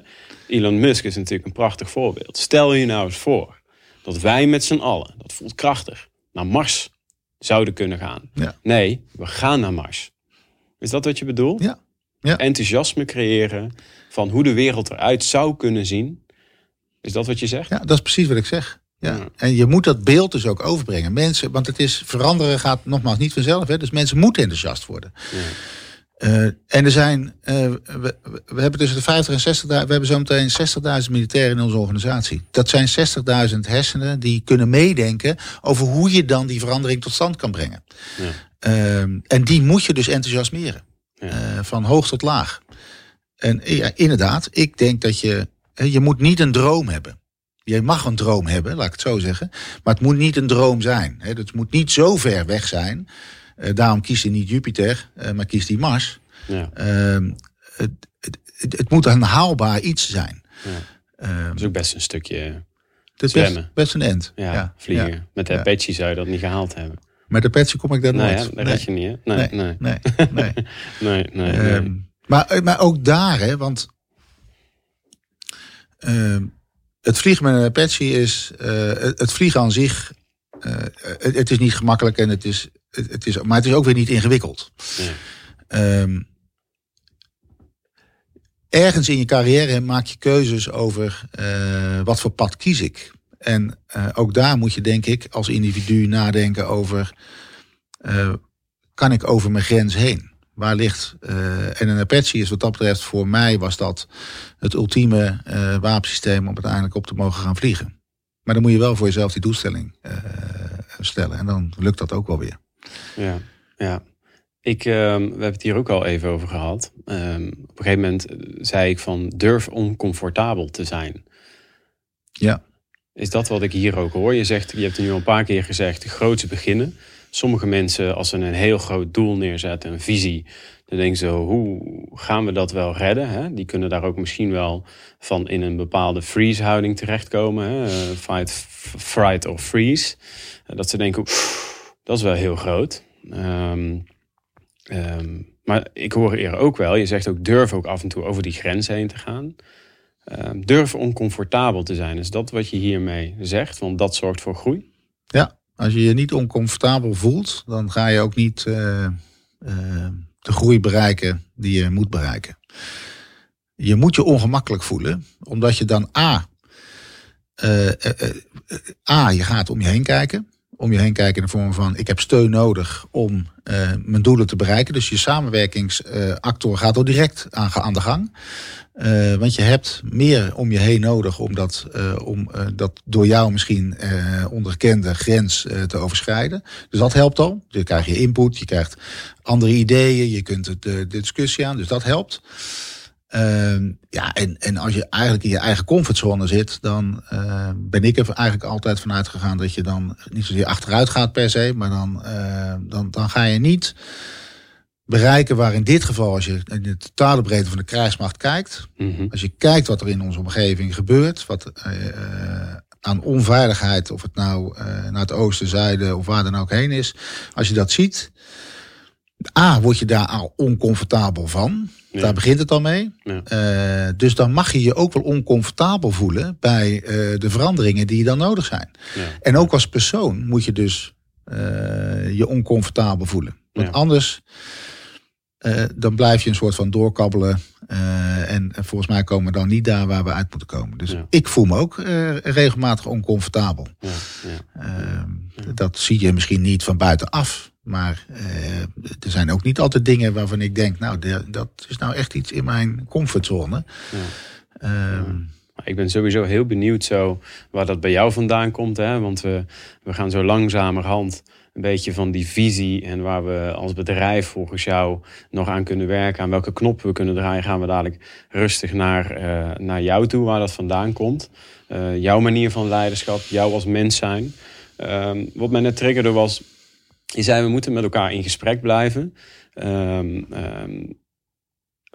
Elon Musk is natuurlijk een prachtig voorbeeld. Stel je nou eens voor dat wij met z'n allen, dat voelt krachtig, naar Mars zouden kunnen gaan. Ja. Nee, we gaan naar Mars. Is dat wat je bedoelt? Ja. ja. Enthousiasme creëren van hoe de wereld eruit zou kunnen zien. Is dat wat je zegt? Ja, dat is precies wat ik zeg. Ja. En je moet dat beeld dus ook overbrengen. Mensen, want het is veranderen gaat nogmaals niet vanzelf. Hè? Dus mensen moeten enthousiast worden. Ja. Uh, en er zijn, uh, we, we, hebben tussen de 50 en 60.000, we hebben zometeen 60.000 militairen in onze organisatie. Dat zijn 60.000 hersenen die kunnen meedenken over hoe je dan die verandering tot stand kan brengen. Ja. Uh, en die moet je dus enthousiasmeren. Eh, van hoog tot laag. En ja, inderdaad, ik denk dat je, je moet niet een droom hebben. Je mag een droom hebben, laat ik het zo zeggen. Maar het moet niet een droom zijn. Het moet niet zo ver weg zijn. Uh, daarom kiest hij niet Jupiter, uh, maar kiest hij Mars. Ja. Uh, het, het, het, moet een haalbaar iets zijn. Ja. Uh, dat is ook best een stukje het zwemmen. Best, best een end. Ja, ja. vliegen. Met de Apache zou je dat niet gehaald hebben. Met de Apache kom ik daar nooit. Nee, dat nee. je niet, hè? Nee, nee. nee. nee, nee. nee, ehm, maar, maar ook daar, hè, want... Ehm, het vliegen met een Apache is. Uh, het vliegen aan zich. Uh, het, het, is niet gemakkelijk en het is, het, is. Maar het is ook weer niet ingewikkeld. Ja. Um, ergens in je carrière maak je keuzes over wat voor pad kies ik. En ook daar moet je, denk ik, als individu nadenken over. kan ik over mijn grens heen? Waar ligt. Uh, en een Apache is wat dat betreft voor mij was dat het ultieme uh, wapensysteem om uiteindelijk op te mogen gaan vliegen. Maar dan moet je wel voor jezelf die doelstelling uh, stellen. En dan lukt dat ook wel weer. Ja, ja. Ik, uh, we hebben het hier ook al even over gehad. Um, op een gegeven moment zei ik van durf oncomfortabel te zijn. Ja. Is dat wat ik hier ook hoor? Je, zegt, je hebt er nu al een paar keer gezegd, grootste beginnen sommige mensen, als ze een heel groot doel neerzetten, een visie, dan denken ze, hoe gaan we dat wel redden? Hè? Die kunnen daar ook misschien wel van in een bepaalde freeze-houding terechtkomen. Hè? Eh, fight, fright of freeze. Eh, dat ze denken, dat is wel heel groot. Um, um, maar ik hoor eerder ook wel, je zegt ook durf ook af en toe over die grens heen te gaan. Um, durf oncomfortabel te zijn. Is dat wat je hiermee zegt? Want dat zorgt voor groei? Ja, als je je niet oncomfortabel voelt, dan ga je ook niet uh, uh, de groei bereiken die je moet bereiken. Je moet je ongemakkelijk voelen, omdat je dan A, uh, A, je gaat om je heen kijken. Om je heen kijken in de vorm van ik heb steun nodig om mijn doelen te bereiken. Dus je samenwerkingsactor gaat al direct aan, aan de gang. Uh, want je hebt meer om je heen nodig om dat, uh, om, uh, dat door jou misschien onderkende grens te overschrijden. Dus dat helpt al. Je krijgt je input, je krijgt andere ideeën, je kunt de, de discussie aan, dus dat helpt. Ehm, ja, en, en als je eigenlijk in je eigen comfortzone zit, dan ben ik er eigenlijk altijd vanuit gegaan dat je dan niet zozeer achteruit gaat per se, maar dan, dan, dan ga je niet bereiken waar in dit geval, als je in de totale breedte van de krijgsmacht kijkt, mhm. als je kijkt wat er in onze omgeving gebeurt, wat uh, aan onveiligheid, of het nou naar het oosten, zuiden of waar dan ook heen is. Als je dat ziet, A, word je daar al oncomfortabel van. Daar begint het al mee. Ja. dus dan mag je je ook wel oncomfortabel voelen bij de veranderingen die dan nodig zijn. Ja. En ook als persoon moet je dus je oncomfortabel voelen. Want anders uh, dan blijf je een soort van doorkabbelen. Uh, en, en, volgens mij komen we dan niet daar waar we uit moeten komen. Dus ja. ik voel me ook uh, regelmatig oncomfortabel. Ja, ehm, dat zie je misschien niet van buitenaf. Maar er zijn ook niet altijd dingen waarvan ik denk, nou, de, dat is nou echt iets in mijn comfortzone. Ehm, ik ben sowieso heel benieuwd zo waar dat bij jou vandaan komt. Hè? Want we, we gaan zo langzamerhand een beetje van die visie en waar we als bedrijf volgens jou nog aan kunnen werken, aan welke knop we kunnen draaien, gaan we dadelijk rustig naar, uh, naar jou toe, waar dat vandaan komt. Uh, jouw manier van leiderschap, jou als mens zijn. Um, wat mij net triggerde was, je zei we moeten met elkaar in gesprek blijven. Um, um,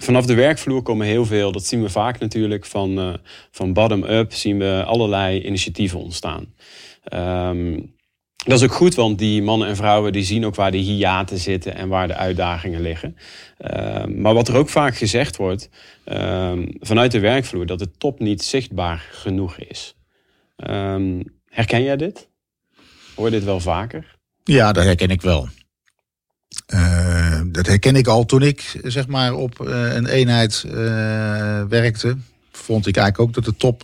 vanaf de werkvloer komen heel veel, dat zien we vaak natuurlijk, van, uh, van bottom-up zien we allerlei initiatieven ontstaan. Um, dat is ook goed, want die mannen en vrouwen die zien ook waar de hiaten zitten en waar de uitdagingen liggen. Uh, maar wat er ook vaak gezegd wordt uh, vanuit de werkvloer, dat de top niet zichtbaar genoeg is. Herken jij dit? Hoor je dit wel vaker? Ja, dat herken ik wel. Uh, dat herken ik al toen ik zeg maar op uh, een eenheid uh, werkte. Vond ik eigenlijk ook dat de top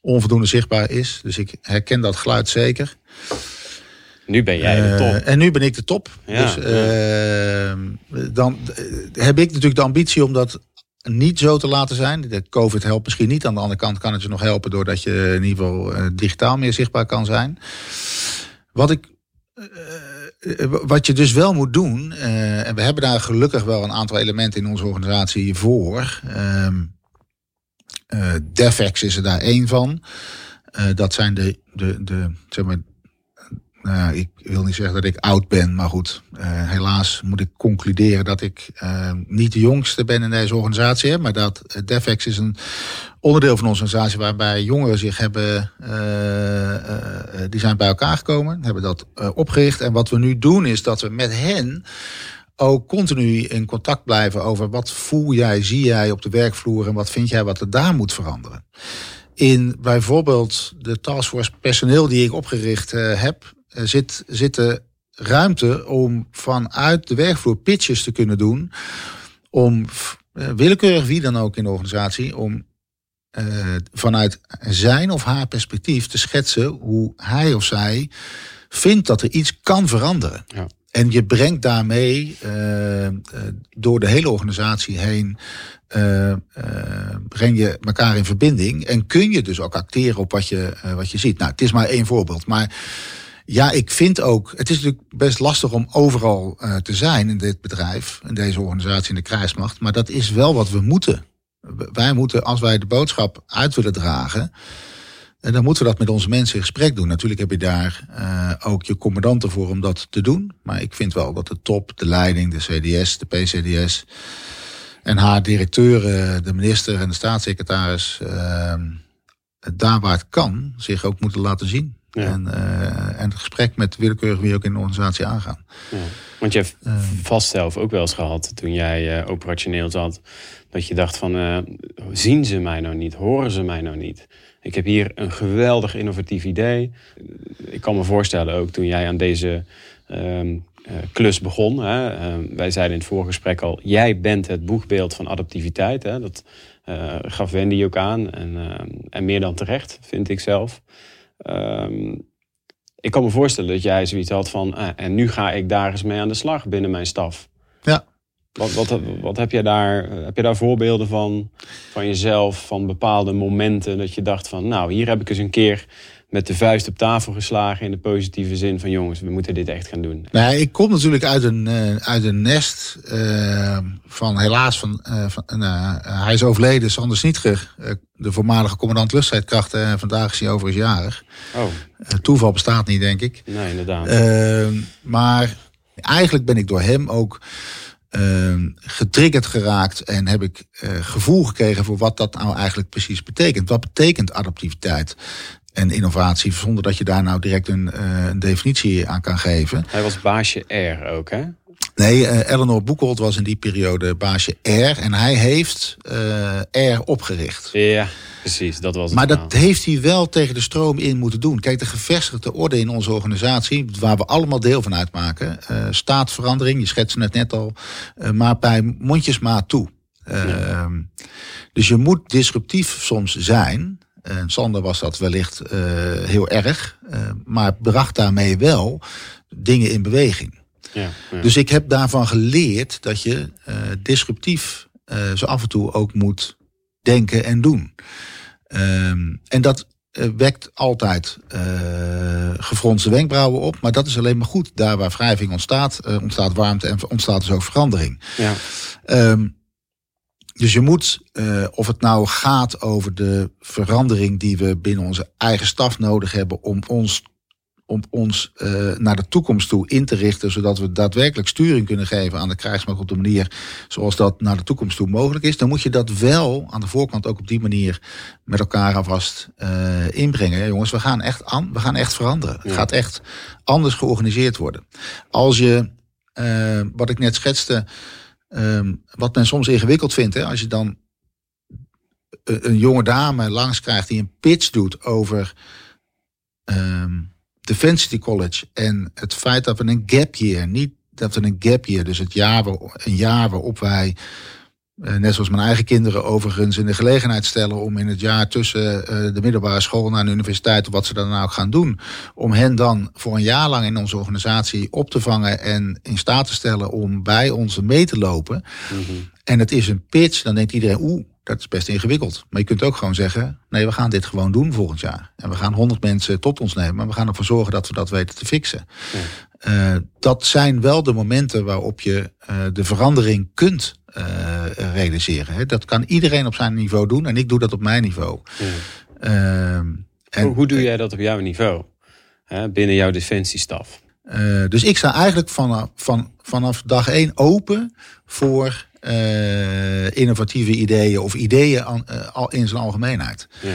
onvoldoende zichtbaar is. Dus ik herken dat geluid zeker. Nu ben jij de top. en nu ben ik de top. Ja, dus dan heb ik natuurlijk de ambitie om dat niet zo te laten zijn. De COVID helpt misschien niet. Aan de andere kant kan het je nog helpen doordat je in ieder geval digitaal meer zichtbaar kan zijn. Wat ik wat je dus wel moet doen, uh, en we hebben daar gelukkig wel een aantal elementen in onze organisatie voor. DevEx is er daar één van. dat zijn de, de, de, zeg maar, nou, ik wil niet zeggen dat ik oud ben, maar goed. Uh, helaas moet ik concluderen dat ik uh, niet de jongste ben in deze organisatie. Maar dat DevEx is een onderdeel van onze organisatie waarbij jongeren zich hebben, die zijn bij elkaar gekomen, hebben dat opgericht. En wat we nu doen is dat we met hen ook continu in contact blijven over wat voel jij, zie jij op de werkvloer en wat vind jij wat er daar moet veranderen. In bijvoorbeeld de taskforce personeel die ik opgericht heb, eh, zit, zit ruimte om vanuit de werkvloer pitches te kunnen doen. Om uh, willekeurig wie dan ook in de organisatie, om uh, vanuit zijn of haar perspectief te schetsen hoe hij of zij vindt dat er iets kan veranderen. Ja. En je brengt daarmee uh, door de hele organisatie heen, uh, breng je elkaar in verbinding en kun je dus ook acteren op wat je, wat je ziet. Nou, het is maar één voorbeeld, maar ja, ik vind ook, het is natuurlijk best lastig om overal uh, te zijn in dit bedrijf, in deze organisatie, in de krijgsmacht. Maar dat is wel wat we moeten. Wij moeten, als wij de boodschap uit willen dragen, en eh, dan moeten we dat met onze mensen in gesprek doen. Natuurlijk heb je daar uh, ook je commandanten voor om dat te doen. Maar ik vind wel dat de top, de leiding, de CDS, de PCDS en haar directeuren, de minister en de staatssecretaris, uh, daar waar het kan, zich ook moeten laten zien. En, uh, en het gesprek met willekeurig wie ook in de organisatie aangaan. Ja. Want je hebt uh, vast zelf ook wel eens gehad toen jij uh, operationeel zat. Dat je dacht van, zien ze mij nou niet? Horen ze mij nou niet? Ik heb hier een geweldig innovatief idee. Ik kan me voorstellen ook toen jij aan deze um, klus begon. Hè, ehm, wij zeiden in het vorige gesprek al, jij bent het boegbeeld van adaptiviteit. Hè, dat gaf Wendy ook aan. En, ehm, en meer dan terecht, vind ik zelf. Um, ik kan me voorstellen dat jij zoiets had van, eh, en nu ga ik daar eens mee aan de slag binnen mijn staf. Ja. Wat, wat, wat heb, je daar, heb je daar voorbeelden van, van jezelf, van bepaalde momenten dat je dacht van, nou, hier heb ik eens een keer met de vuist op tafel geslagen in de positieve zin van jongens, we moeten dit echt gaan doen? Nou, ik kom natuurlijk uit een, uh, uit een nest uh, van helaas van, uh, van hij is overleden, Sander Snietger, de voormalige commandant luchtstrijdkrachten. En vandaag is hij overigens jarig. Oh. toeval bestaat niet, denk ik. Nee, inderdaad. Ehm, maar eigenlijk ben ik door hem ook uh, getriggerd geraakt en heb ik uh, gevoel gekregen voor wat dat nou eigenlijk precies betekent. Wat betekent adaptiviteit? En innovatie, zonder dat je daar nou direct een, uh, een definitie aan kan geven. Hij was baasje R ook, hè? Nee, uh, Eleanor Boekholt was in die periode baasje R en hij heeft uh, R opgericht. Ja, precies, dat was het Maar dat heeft hij wel tegen de stroom in moeten doen. Kijk, de gevestigde orde in onze organisatie, waar we allemaal deel van uitmaken, staat verandering, je schetste het net al, maar bij mondjesmaat toe. Ja. Dus je moet disruptief soms zijn. En Sander was dat wellicht uh, heel erg, uh, maar bracht daarmee wel dingen in beweging. Ja, ja. Dus ik heb daarvan geleerd dat je disruptief zo af en toe ook moet denken en doen. Um, en dat wekt altijd gefronste wenkbrauwen op, maar dat is alleen maar goed. Daar waar wrijving ontstaat, ontstaat warmte en ontstaat dus ook verandering. Ja. Um, dus je moet, uh, of het nou gaat over de verandering die we binnen onze eigen staf nodig hebben om ons, om ons uh, naar de toekomst toe in te richten, zodat we daadwerkelijk sturing kunnen geven aan de krijgsmacht op de manier zoals dat naar de toekomst toe mogelijk is, dan moet je dat wel aan de voorkant ook op die manier met elkaar alvast uh, inbrengen. Jongens, we gaan echt aan, we gaan echt veranderen. Ja. Het gaat echt anders georganiseerd worden. Als je, wat ik net schetste, Um, wat men soms ingewikkeld vindt, hè, als je dan een, jonge dame langs krijgt die een pitch doet over um, Defensity College en het feit dat we een gap year, niet dat we een gap year, dus het jaar, een jaar waarop wij net zoals mijn eigen kinderen overigens in de gelegenheid stellen om in het jaar tussen uh, de middelbare school naar de universiteit of wat ze dan nou ook gaan doen, om hen dan voor een jaar lang in onze organisatie op te vangen en in staat te stellen om bij ons mee te lopen. Mm -hmm. En het is een pitch, dan denkt iedereen, oeh, dat is best ingewikkeld. Maar je kunt ook gewoon zeggen, nee, we gaan dit gewoon doen volgend jaar. En we gaan honderd mensen tot ons nemen, maar we gaan ervoor zorgen dat we dat weten te fixen. Ja. Uh, dat zijn wel de momenten waarop je uh, de verandering kunt uh, realiseren. Hè. Dat kan iedereen op zijn niveau doen en ik doe dat op mijn niveau. Ja. en, hoe, hoe, doe jij dat op jouw niveau? Hè, binnen jouw defensiestaf? dus ik sta eigenlijk vanaf, van, vanaf dag één open voor innovatieve ideeën of ideeën an, uh, in zijn algemeenheid. Ja.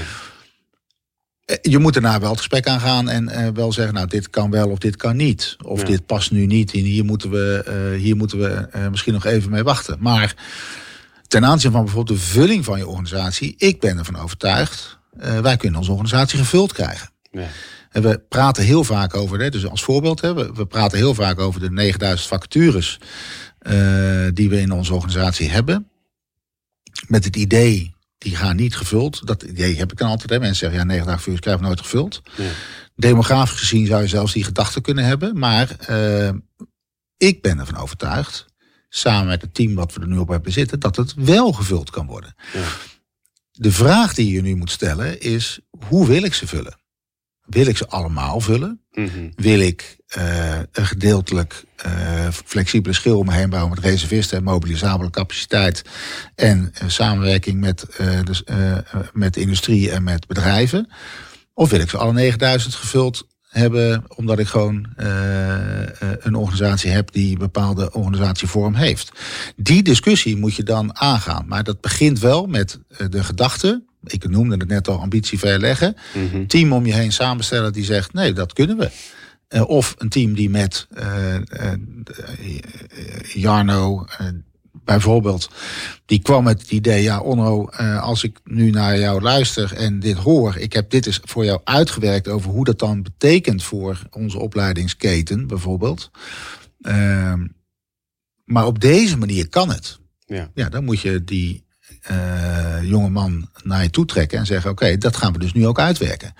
Je moet daarna wel het gesprek aangaan en uh, wel zeggen, nou, dit kan wel of dit kan niet. Of ja. dit past nu niet en hier moeten we, hier moeten we misschien nog even mee wachten. Maar ten aanzien van bijvoorbeeld de vulling van je organisatie, ik ben ervan overtuigd, wij kunnen onze organisatie gevuld krijgen. Ja. En we praten heel vaak over, hè, dus als voorbeeld, hè, we, we praten heel vaak over de 9000 vacatures die we in onze organisatie hebben. Met het idee, die gaan niet gevuld. Dat idee heb ik dan altijd. Hè. Mensen zeggen, ja, 90 dagen krijgen we nooit gevuld. Demografisch gezien zou je zelfs die gedachte kunnen hebben. Maar uh, ik ben ervan overtuigd, samen met het team wat we er nu op hebben zitten, dat het wel gevuld kan worden. Ja. De vraag die je nu moet stellen is, hoe wil ik ze vullen? Wil ik ze allemaal vullen? Mm -hmm. Wil ik uh, een gedeeltelijk uh, flexibele schil om me heen bouwen met reservisten en mobilisabele capaciteit en uh, samenwerking met, dus, met industrie en met bedrijven? Of wil ik ze alle 9000 gevuld hebben omdat ik gewoon een organisatie heb die een bepaalde organisatievorm heeft? Die discussie moet je dan aangaan. Maar dat begint wel met de gedachte ik noemde het net al, ambitie verleggen. Mm -hmm. Team om je heen samenstellen die zegt, nee, dat kunnen we. Uh, of een team die met uh, Jarno bijvoorbeeld, die kwam met het idee, ja Onno, als ik nu naar jou luister en dit hoor, ik heb dit eens voor jou uitgewerkt over hoe dat dan betekent voor onze opleidingsketen bijvoorbeeld. Ehm, maar op deze manier kan het. Ja. ja, dan moet je die uh, jonge man naar je toe trekken en zeggen: Oké, okay, dat gaan we dus nu ook uitwerken.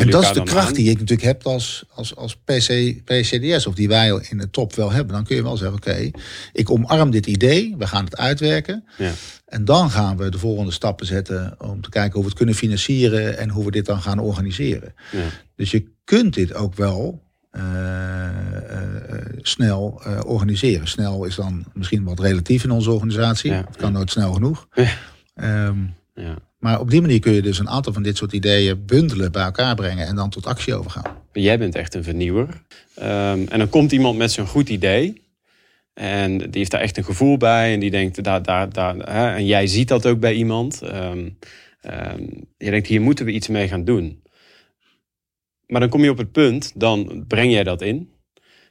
en dat is de kracht aan? die ik natuurlijk heb als, als, als PC, PCDS, of die wij in de top wel hebben. Dan kun je wel zeggen: Oké, okay, ik omarm dit idee, we gaan het uitwerken. Ja. En dan gaan we de volgende stappen zetten om te kijken hoe we het kunnen financieren en hoe we dit dan gaan organiseren. Ja. Dus je kunt dit ook wel uh, uh, snel uh, organiseren. Snel is dan misschien wat relatief in onze organisatie. Ja, het kan ja. nooit snel genoeg. Ja. Um, ja. Maar op die manier kun je dus een aantal van dit soort ideeën bundelen, bij elkaar brengen en dan tot actie overgaan. Jij bent echt een vernieuwer. Um, en dan komt iemand met zo'n goed idee. En die heeft daar echt een gevoel bij. En die denkt, daar, daar, daar, hè, en jij ziet dat ook bij iemand. Um, je denkt, hier moeten we iets mee gaan doen. Maar dan kom je op het punt, dan breng jij dat in.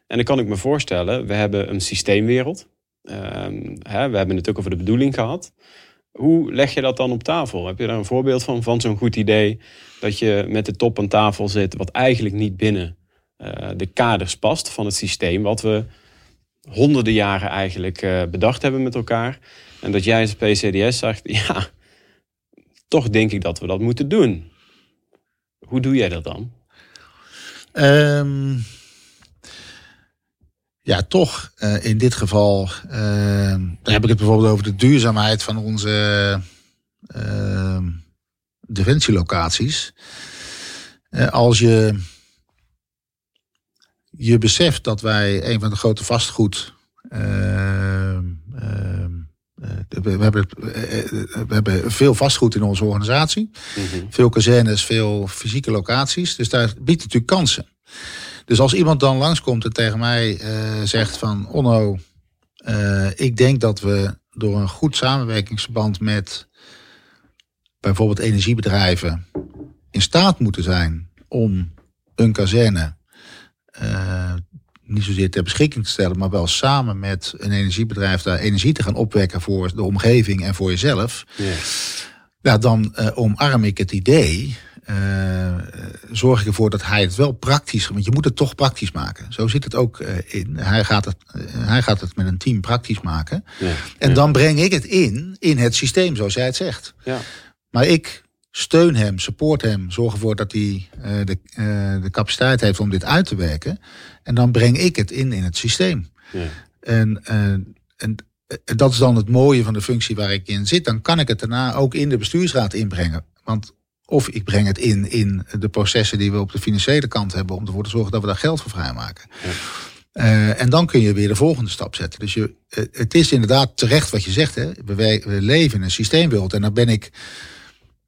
En dan kan ik me voorstellen, we hebben een systeemwereld. Ehm, hè, we hebben het ook over de bedoeling gehad. Hoe leg je dat dan op tafel? Heb je daar een voorbeeld van, van zo'n goed idee dat je met de top aan tafel zit, wat eigenlijk niet binnen uh, de kaders past van het systeem, wat we honderden jaren eigenlijk uh, bedacht hebben met elkaar. En dat jij als PCDS zegt, ja, toch denk ik dat we dat moeten doen. Hoe doe jij dat dan? Um, ja, toch uh, in dit geval, daar heb ik het bijvoorbeeld over de duurzaamheid van onze uh, defensielocaties. als je je beseft dat wij een van de grote vastgoed. We, hebben, we hebben veel vastgoed in onze organisatie. Mhm. Veel kazernes, veel fysieke locaties. Dus daar biedt natuurlijk kansen. Dus als iemand dan langskomt en tegen mij uh, zegt van Onno, uh, ik denk dat we door een goed samenwerkingsverband met bijvoorbeeld energiebedrijven in staat moeten zijn om een kazerne uh, niet zozeer ter beschikking te stellen, maar wel samen met een energiebedrijf daar energie te gaan opwekken voor de omgeving en voor jezelf. Ja, dan omarm ik het idee uh, zorg ik ervoor dat hij het wel praktisch, want je moet het toch praktisch maken. Zo zit het ook uh, in. Hij gaat het, hij gaat het met een team praktisch maken. Ja, en ja. dan breng ik het in, in het systeem, zoals jij het zegt. Ja. Maar ik steun hem, support hem, zorg ervoor dat hij de, de capaciteit heeft om dit uit te werken. En dan breng ik het in, in het systeem. En, en dat is dan het mooie van de functie waar ik in zit. Dan kan ik het daarna ook in de bestuursraad inbrengen. Want of ik breng het in in de processen die we op de financiële kant hebben om ervoor te zorgen dat we daar geld voor vrijmaken. Ja. Uh, en dan kun je weer de volgende stap zetten. Dus je, uh, het is inderdaad terecht wat je zegt. Hè? We, we, leven in een systeemwereld en daar ben ik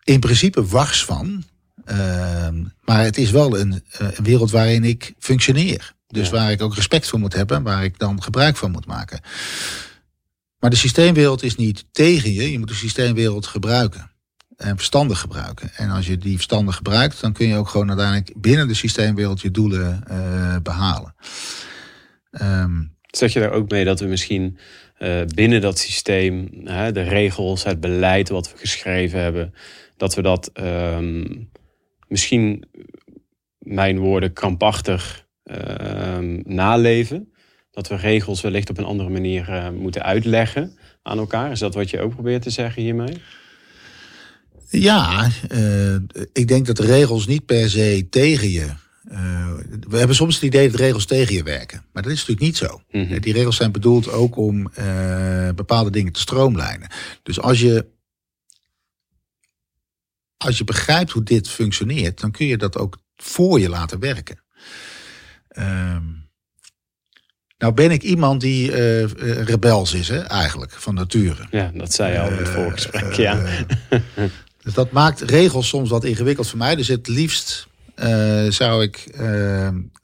in principe wars van. Uh, maar het is wel een, eh, een, wereld waarin ik functioneer. Dus ja. waar ik ook respect voor moet hebben, waar ik dan gebruik van moet maken. Maar de systeemwereld is niet tegen je, je moet de systeemwereld gebruiken en verstandig gebruiken. En als je die verstandig gebruikt, dan kun je ook gewoon uiteindelijk binnen de systeemwereld je doelen uh, behalen. Um, zeg je daar ook mee dat we misschien uh, binnen dat systeem, de regels, het beleid wat we geschreven hebben, dat we dat um, misschien, mijn woorden, krampachtig um, naleven? Dat we regels wellicht op een andere manier uh, moeten uitleggen aan elkaar. Is dat wat je ook probeert te zeggen hiermee? Ja, uh, ik denk dat de regels niet per se tegen je. Uh, we hebben soms het idee dat regels tegen je werken. Maar dat is natuurlijk niet zo. Mm -hmm. Die regels zijn bedoeld ook om uh, bepaalde dingen te stroomlijnen. Dus als je, als je begrijpt hoe dit functioneert, dan kun je dat ook voor je laten werken. Um, nou ben ik iemand die uh, rebels is, hè, eigenlijk, van nature. Ja, dat zei je al in het voorgesprek, ja. Dus dat maakt regels soms wat ingewikkeld voor mij. Dus het liefst zou ik, uh,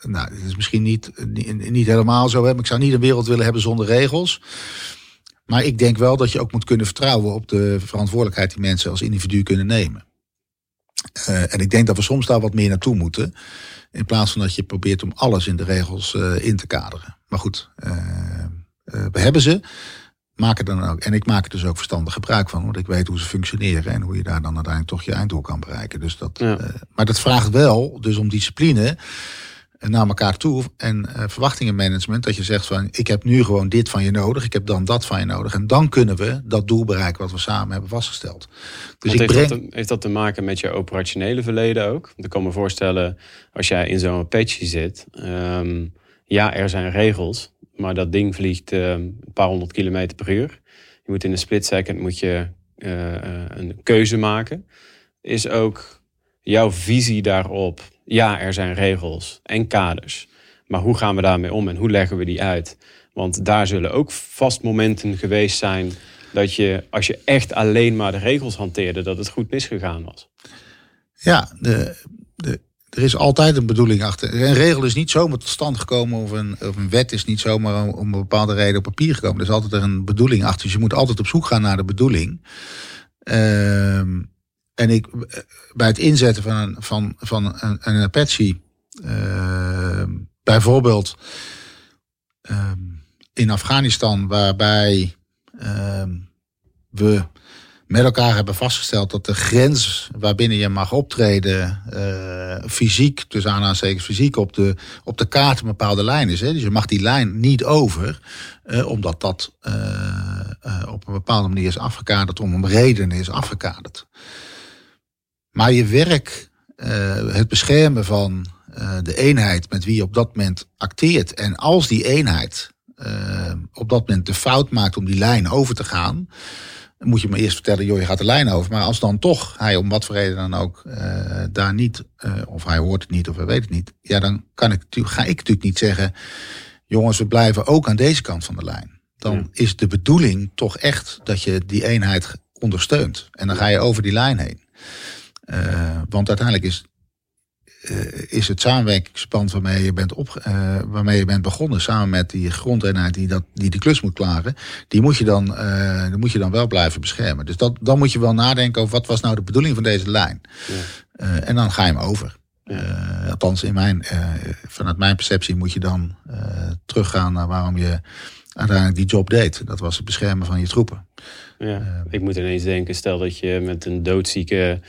nou, het is misschien niet, niet, niet helemaal zo, hè, maar ik zou niet een wereld willen hebben zonder regels. Maar ik denk wel dat je ook moet kunnen vertrouwen op de verantwoordelijkheid die mensen als individu kunnen nemen. Uh, en ik denk dat we soms daar wat meer naartoe moeten. In plaats van dat je probeert om alles in de regels in te kaderen. Maar goed, we hebben ze maak er dan ook. En ik maak er dus ook verstandig gebruik van, want ik weet hoe ze functioneren en hoe je daar dan uiteindelijk toch je einddoel kan bereiken. Dus dat, ja. maar dat vraagt wel dus om discipline naar elkaar toe en uh, verwachtingenmanagement. Dat je zegt van ik heb nu gewoon dit van je nodig, ik heb dan dat van je nodig. En dan kunnen we dat doel bereiken wat we samen hebben vastgesteld. Dus ik heeft, breng... dat te, heeft dat te maken met je operationele verleden ook? Want ik kan me voorstellen, als jij in zo'n patchy zit, um, ja, er zijn regels. Maar dat ding vliegt uh, een paar honderd kilometer per uur. Je moet in een split second moet je, uh, een keuze maken. Is ook jouw visie daarop. Ja, er zijn regels en kaders. Maar hoe gaan we daarmee om en hoe leggen we die uit? Want daar zullen ook vast momenten geweest zijn dat je, als je echt alleen maar de regels hanteerde, dat het goed misgegaan was. Ja, de, de, er is altijd een bedoeling achter. Een regel is niet zomaar tot stand gekomen of een, of een wet is niet zomaar om een bepaalde reden op papier gekomen. Er is altijd een bedoeling achter. Dus je moet altijd op zoek gaan naar de bedoeling. Um, en ik, bij het inzetten van een, van, van een, een Apache Ehm, bijvoorbeeld ehm, in Afghanistan, waarbij ehm, we met elkaar hebben vastgesteld dat de grens waarbinnen je mag optreden, uh, fysiek, dus aanhalingstekens fysiek, op de, op de kaart een bepaalde lijn is. Hè? Dus je mag die lijn niet over, omdat dat op een bepaalde manier is afgekaderd, om een reden is afgekaderd. Maar je werk, het beschermen van de eenheid met wie je op dat moment acteert, en als die eenheid op dat moment de fout maakt om die lijn over te gaan, dan moet je me eerst vertellen, joh, je gaat de lijn over. Maar als dan toch hij om wat voor reden dan ook daar niet, of hij hoort het niet of hij weet het niet, ja, dan kan ik, ga ik natuurlijk niet zeggen, jongens, we blijven ook aan deze kant van de lijn. Dan is de bedoeling toch echt dat je die eenheid ondersteunt. En dan ga je over die lijn heen. Uh, want uiteindelijk is uh, is het samenwerkingspand waarmee je, bent op, uh, waarmee je bent begonnen, samen met die grondeenheid die, dat, die de klus moet klaren, die moet je dan, die moet je dan wel blijven beschermen. Dus dat, dan moet je wel nadenken over wat was nou de bedoeling van deze lijn. Ja. en dan ga je hem over. Ja. althans, in mijn, vanuit mijn perceptie moet je dan teruggaan naar waarom je uiteindelijk die job deed. Dat was het beschermen van je troepen. Ja, ik moet ineens denken, stel dat je met een doodzieke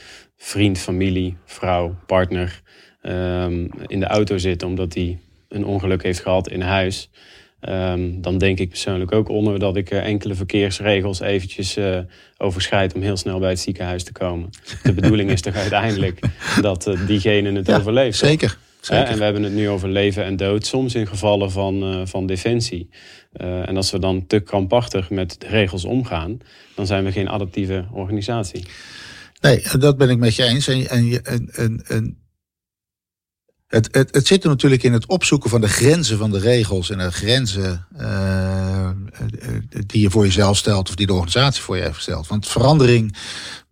vriend, familie, vrouw, partner um, in de auto zit omdat hij een ongeluk heeft gehad in huis. Um, dan denk ik persoonlijk ook onder dat ik enkele verkeersregels eventjes uh, overschrijd om heel snel bij het ziekenhuis te komen. De bedoeling is toch uiteindelijk dat uh, diegene het ja, overleeft. Zeker. Zeker. En we hebben het nu over leven en dood, soms in gevallen van, van defensie. en als we dan te krampachtig met de regels omgaan, dan zijn we geen adaptieve organisatie. Nee, dat ben ik met je eens. En, en, en, en het, het, het zit er natuurlijk in het opzoeken van de grenzen van de regels en de grenzen uh, die je voor jezelf stelt of die de organisatie voor je heeft gesteld. Want verandering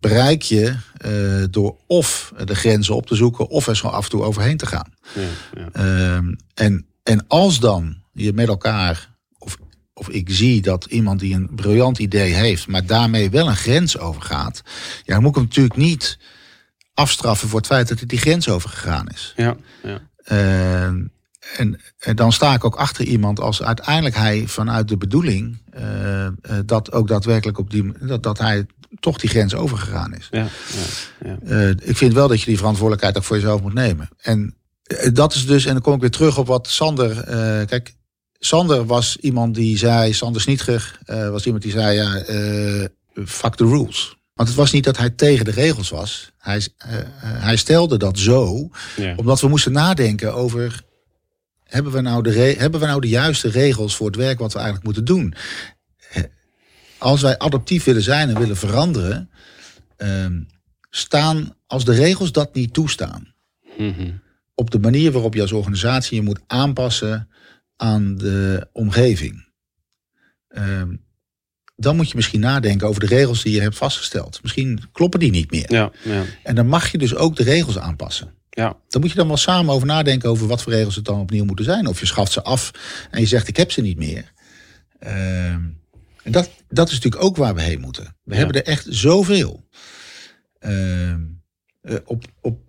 bereik je uh, door of de grenzen op te zoeken of er zo af en toe overheen te gaan. Ja, ja. Uh, en, en als dan je met elkaar, of, ik zie dat iemand die een briljant idee heeft, maar daarmee wel een grens overgaat, ja, dan moet ik hem natuurlijk niet afstraffen voor het feit dat hij die grens overgegaan is. Ja, ja. Uh, en, en, dan sta ik ook achter iemand als uiteindelijk hij vanuit de bedoeling uh, uh, dat ook daadwerkelijk op die dat, dat hij toch die grens overgegaan is. Ja, ja, ja. ik vind wel dat je die verantwoordelijkheid ook voor jezelf moet nemen. En dat is dus, en dan kom ik weer terug op wat Sander. kijk, Sander was iemand die zei, Sander Snietger was iemand die zei, ja, fuck the rules. Want het was niet dat hij tegen de regels was. Hij, uh, hij stelde dat zo, ja. omdat we moesten nadenken over... Hebben we, nou de hebben we nou de juiste regels voor het werk wat we eigenlijk moeten doen? Als wij adaptief willen zijn en willen veranderen... Uh, staan, als de regels dat niet toestaan... Mm -hmm. op de manier waarop je als organisatie je moet aanpassen aan de omgeving... Uh, dan moet je misschien nadenken over de regels die je hebt vastgesteld. Misschien kloppen die niet meer. Ja, ja. En dan mag je dus ook de regels aanpassen. Ja. Dan moet je dan wel samen over nadenken over wat voor regels het dan opnieuw moeten zijn. Of je schaft ze af en je zegt ik heb ze niet meer. Uh, en dat, dat is natuurlijk ook waar we heen moeten. We ja. hebben er echt zoveel. Uh, op, op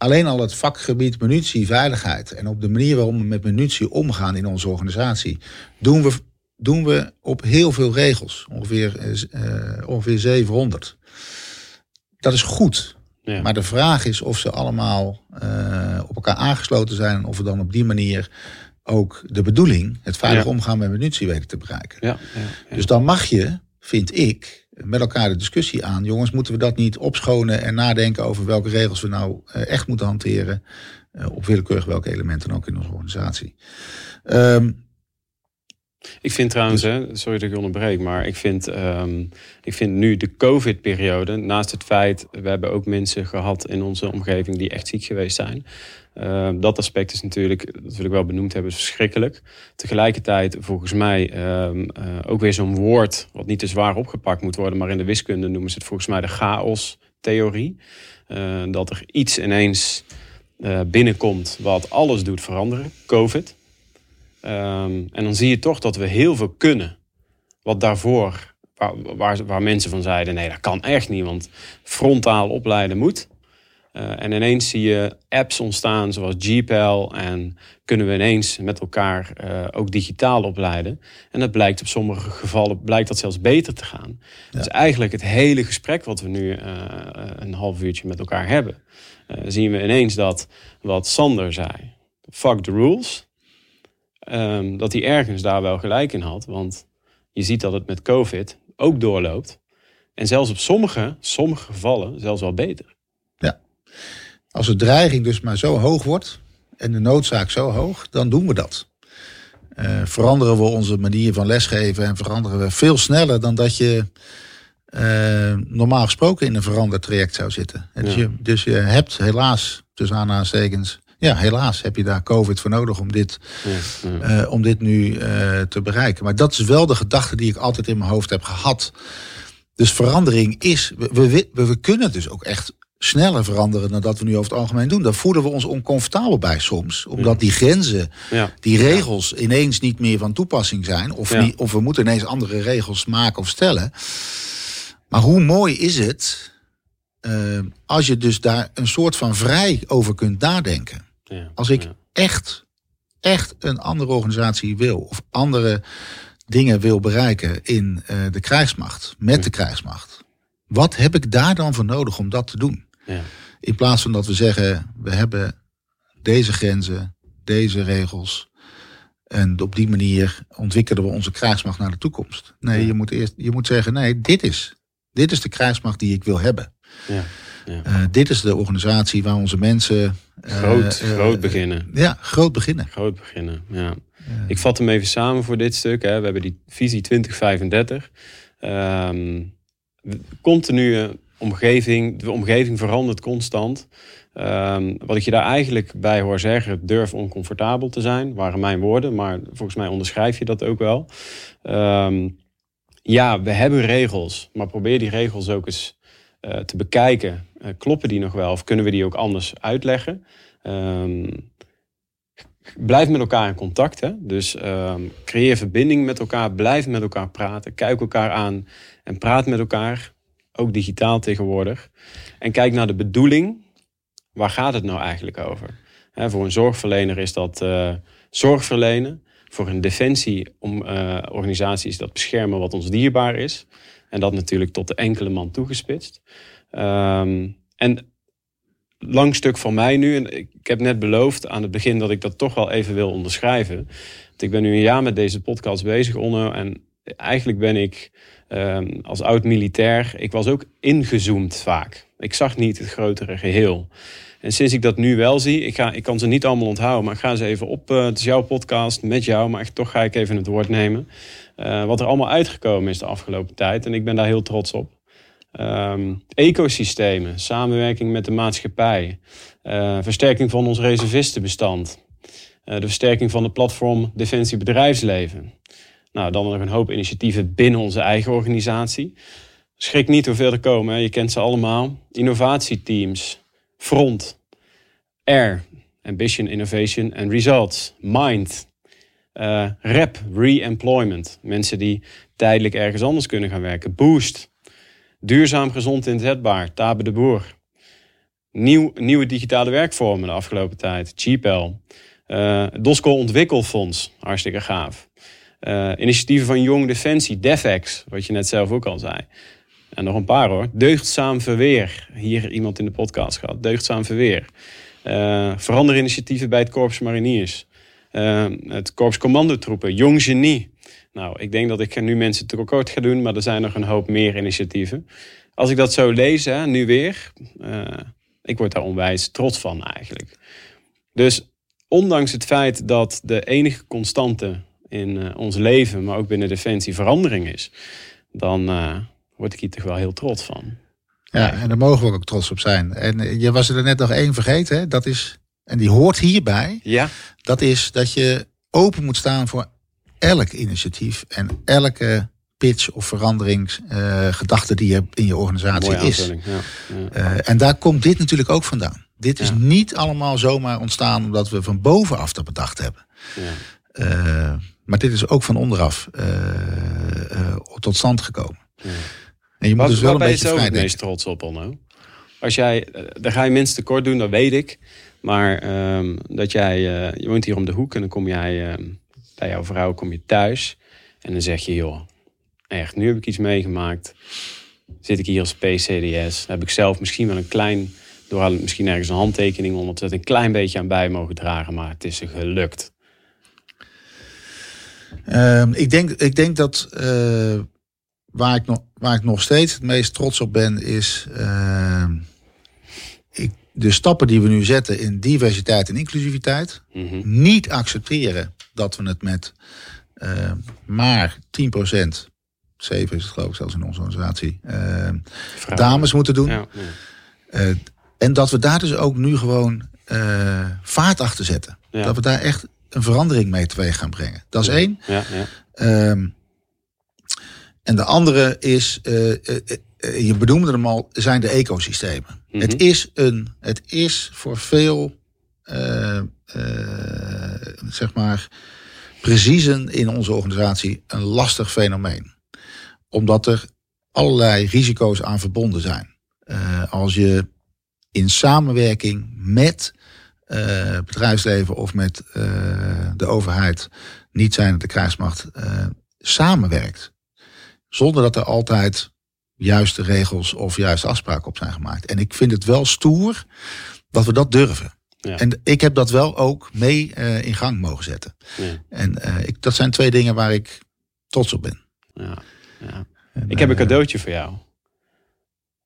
alleen al het vakgebied munitie, veiligheid en op de manier waarop we met munitie omgaan in onze organisatie, doen we doen we op heel veel regels. Ongeveer, uh, ongeveer 700. Dat is goed. Ja. Maar de vraag is of ze allemaal uh, op elkaar aangesloten zijn. En of we dan op die manier ook de bedoeling, het veilig ja. omgaan met munitie weten te bereiken. Ja, dus dan mag je, vind ik, met elkaar de discussie aan. Jongens, moeten we dat niet opschonen en nadenken over welke regels we nou uh, echt moeten hanteren. op willekeurig welke elementen ook in onze organisatie. Um, ik vind trouwens, hè, sorry dat ik onderbreek, maar ik vind, um, ik vind nu de COVID-periode, naast het feit, we hebben ook mensen gehad in onze omgeving die echt ziek geweest zijn. Uh, dat aspect is natuurlijk, dat wil ik wel benoemd hebben, verschrikkelijk. Tegelijkertijd, volgens mij, uh, uh, ook weer zo'n woord wat niet te zwaar opgepakt moet worden, maar in de wiskunde noemen ze het volgens mij de chaos-theorie. Eh, dat er iets ineens eh, binnenkomt wat alles doet veranderen, COVID. Um, en dan zie je toch dat we heel veel kunnen. Wat daarvoor, waar, waar, waar, mensen van zeiden: nee, dat kan echt niet, want frontaal opleiden moet. Uh, en ineens zie je apps ontstaan zoals GPL en kunnen we ineens met elkaar uh, ook digitaal opleiden. En dat blijkt op sommige gevallen blijkt dat zelfs beter te gaan. Ja. Dus eigenlijk het hele gesprek wat we nu uh, een half uurtje met elkaar hebben, zien we ineens dat wat Sander zei, fuck the rules, um, dat hij ergens daar wel gelijk in had. Want je ziet dat het met COVID ook doorloopt. En zelfs op sommige, sommige gevallen zelfs wel beter. Ja, als de dreiging dus maar zo hoog wordt en de noodzaak zo hoog, dan doen we dat. Uh, veranderen we onze manier van lesgeven en veranderen we veel sneller dan dat je uh, normaal gesproken in een veranderd traject zou zitten. Dus, je, dus je hebt helaas, tussen aanhalingstekens, ja, helaas heb je daar COVID voor nodig om dit, ja. Uh, om dit nu uh, te bereiken. Maar dat is wel de gedachte die ik altijd in mijn hoofd heb gehad. Dus verandering is, we, we, we kunnen dus ook echt sneller veranderen dan dat we nu over het algemeen doen. Daar voelen we ons oncomfortabel bij soms. Omdat die grenzen, ja. die regels ineens niet meer van toepassing zijn. Of, niet, of we moeten ineens andere regels maken of stellen. Maar hoe mooi is het uh, als je dus daar een soort van vrij over kunt nadenken. Ja, Als ik ja. echt, echt een andere organisatie wil, of andere dingen wil bereiken in uh, de krijgsmacht, met ja. de krijgsmacht. Wat heb ik daar dan voor nodig om dat te doen? In plaats van dat we zeggen, we hebben deze grenzen, deze regels. En op die manier ontwikkelen we onze krijgsmacht naar de toekomst. Nee, je moet eerst je moet zeggen, nee, dit is, dit is de krijgsmacht die ik wil hebben. Ja. Ja. Uh, dit is de organisatie waar onze mensen. Uh, groot, uh, groot beginnen. Ja, groot beginnen. Groot beginnen, ja. Ik vat hem even samen voor dit stuk. Hè. We hebben die visie 2035. Um, continue omgeving, de omgeving verandert constant. Um, wat ik je daar eigenlijk bij hoor zeggen, durf oncomfortabel te zijn, waren mijn woorden, maar volgens mij onderschrijf je dat ook wel. Um, ja, we hebben regels, maar probeer die regels ook eens te bekijken. Uh, kloppen die nog wel of kunnen we die ook anders uitleggen? Um, blijf met elkaar in contact. Hè? Dus um, creëer verbinding met elkaar, blijf met elkaar praten, kijk elkaar aan en praat met elkaar. Ook digitaal tegenwoordig. En kijk naar de bedoeling. Waar gaat het nou eigenlijk over? Voor een zorgverlener is dat uh, zorg verlenen. Voor een defensieorganisatie uh, is dat beschermen wat ons dierbaar is. En dat natuurlijk tot de enkele man toegespitst. Um, en lang stuk van mij nu. En ik, heb net beloofd aan het begin dat ik dat toch wel even wil onderschrijven. Want ik ben nu een jaar met deze podcast bezig, Onno. En eigenlijk ben ik um, als oud-militair, ik was ook ingezoomd vaak. Ik zag niet het grotere geheel. En sinds ik dat nu wel zie, ik, ga, ik kan ze niet allemaal onthouden, maar ik ga ze even op. Uh, het is jouw podcast met jou, maar toch ga ik even het woord nemen. Uh, wat er allemaal uitgekomen is de afgelopen tijd. En ik ben daar heel trots op. Um, ecosystemen, samenwerking met de maatschappij, uh, versterking van ons reservistenbestand, uh, de versterking van het platform Defensie Bedrijfsleven. Nou, dan nog een hoop initiatieven binnen onze eigen organisatie. Schrik niet hoeveel er komen, je kent ze allemaal. Innovatieteams, Front, Air, Ambition, Innovation and Results, Mind, uh, REP, Re-employment, mensen die tijdelijk ergens anders kunnen gaan werken, Boost, Duurzaam, gezond, inzetbaar. Tabe de Boer. Nieuw, nieuwe digitale werkvormen de afgelopen tijd. Cheapel. Uh, Dosco Ontwikkelfonds. Hartstikke gaaf. Uh, initiatieven van Jong Defensie. DefEx. Wat je net zelf ook al zei. En nog een paar hoor. Deugdzaam Verweer. Hier iemand in de podcast gehad. Deugdzaam Verweer. Uh, veranderinitiatieven bij het Korps Mariniers. Uh, het Korps Commandotroepen. Jong Genie. Nou, ik denk dat ik nu mensen tekort ga doen, maar er zijn nog een hoop meer initiatieven. Als ik dat zo lees, hè, nu weer, uh, ik word daar onwijs trots van eigenlijk. Dus ondanks het feit dat de enige constante in uh, ons leven, maar ook binnen Defensie, verandering is, dan uh, word ik hier toch wel heel trots van. Ja, en daar mogen we ook trots op zijn. En je was er net nog één vergeten, hè? dat is, en die hoort hierbij. Ja. Dat is dat je open moet staan voor elk initiatief en elke pitch of veranderingsgedachte uh, die je in je organisatie is. Ja, ja. Uh, en daar komt dit natuurlijk ook vandaan. Dit is ja. niet allemaal zomaar ontstaan omdat we van bovenaf dat bedacht hebben. Uh, maar dit is ook van onderaf tot stand gekomen. En je moet dus wel een beetje ben je het meest trots op, Onno? als jij, dan ga je mensen tekort doen, dat weet ik. Maar ehm, dat jij, uh, je woont hier om de hoek en dan kom jij ehm, bij jouw vrouw kom je thuis. En dan zeg je, joh, echt, nu heb ik iets meegemaakt. Zit ik hier als PCDS. Heb ik zelf misschien wel een klein, door misschien ergens een handtekening onder zetten, een klein beetje aan bij mogen dragen. Maar het is gelukt. Um, ik, denk, ik denk dat uh, waar, ik nog, waar ik nog steeds het meest trots op ben, is de stappen die we nu zetten in diversiteit en inclusiviteit. Mm -hmm. Niet accepteren dat we het met uh, maar 10% 7 is het geloof ik zelfs in onze organisatie, dames moeten doen. Ja, ja. en dat we daar dus ook nu gewoon vaart achter zetten. Ja. Dat we daar echt een verandering mee teweeg gaan brengen. Dat is één. Ja, ja. Um, en de andere is, je benoemde hem al, zijn de ecosystemen. Mm -hmm. Het, is een, het is voor veel, zeg maar, preciezen in onze organisatie een lastig fenomeen. Omdat er allerlei risico's aan verbonden zijn. als je in samenwerking met uh, bedrijfsleven of met uh, de overheid, niet zijn de krijgsmacht, uh, samenwerkt. Zonder dat er altijd juiste regels of juiste afspraken op zijn gemaakt. En ik vind het wel stoer dat we dat durven. Ja. En ik heb dat wel ook mee in gang mogen zetten. Ja. En ik, dat zijn twee dingen waar ik trots op ben. Ja. En, ik heb een cadeautje voor jou.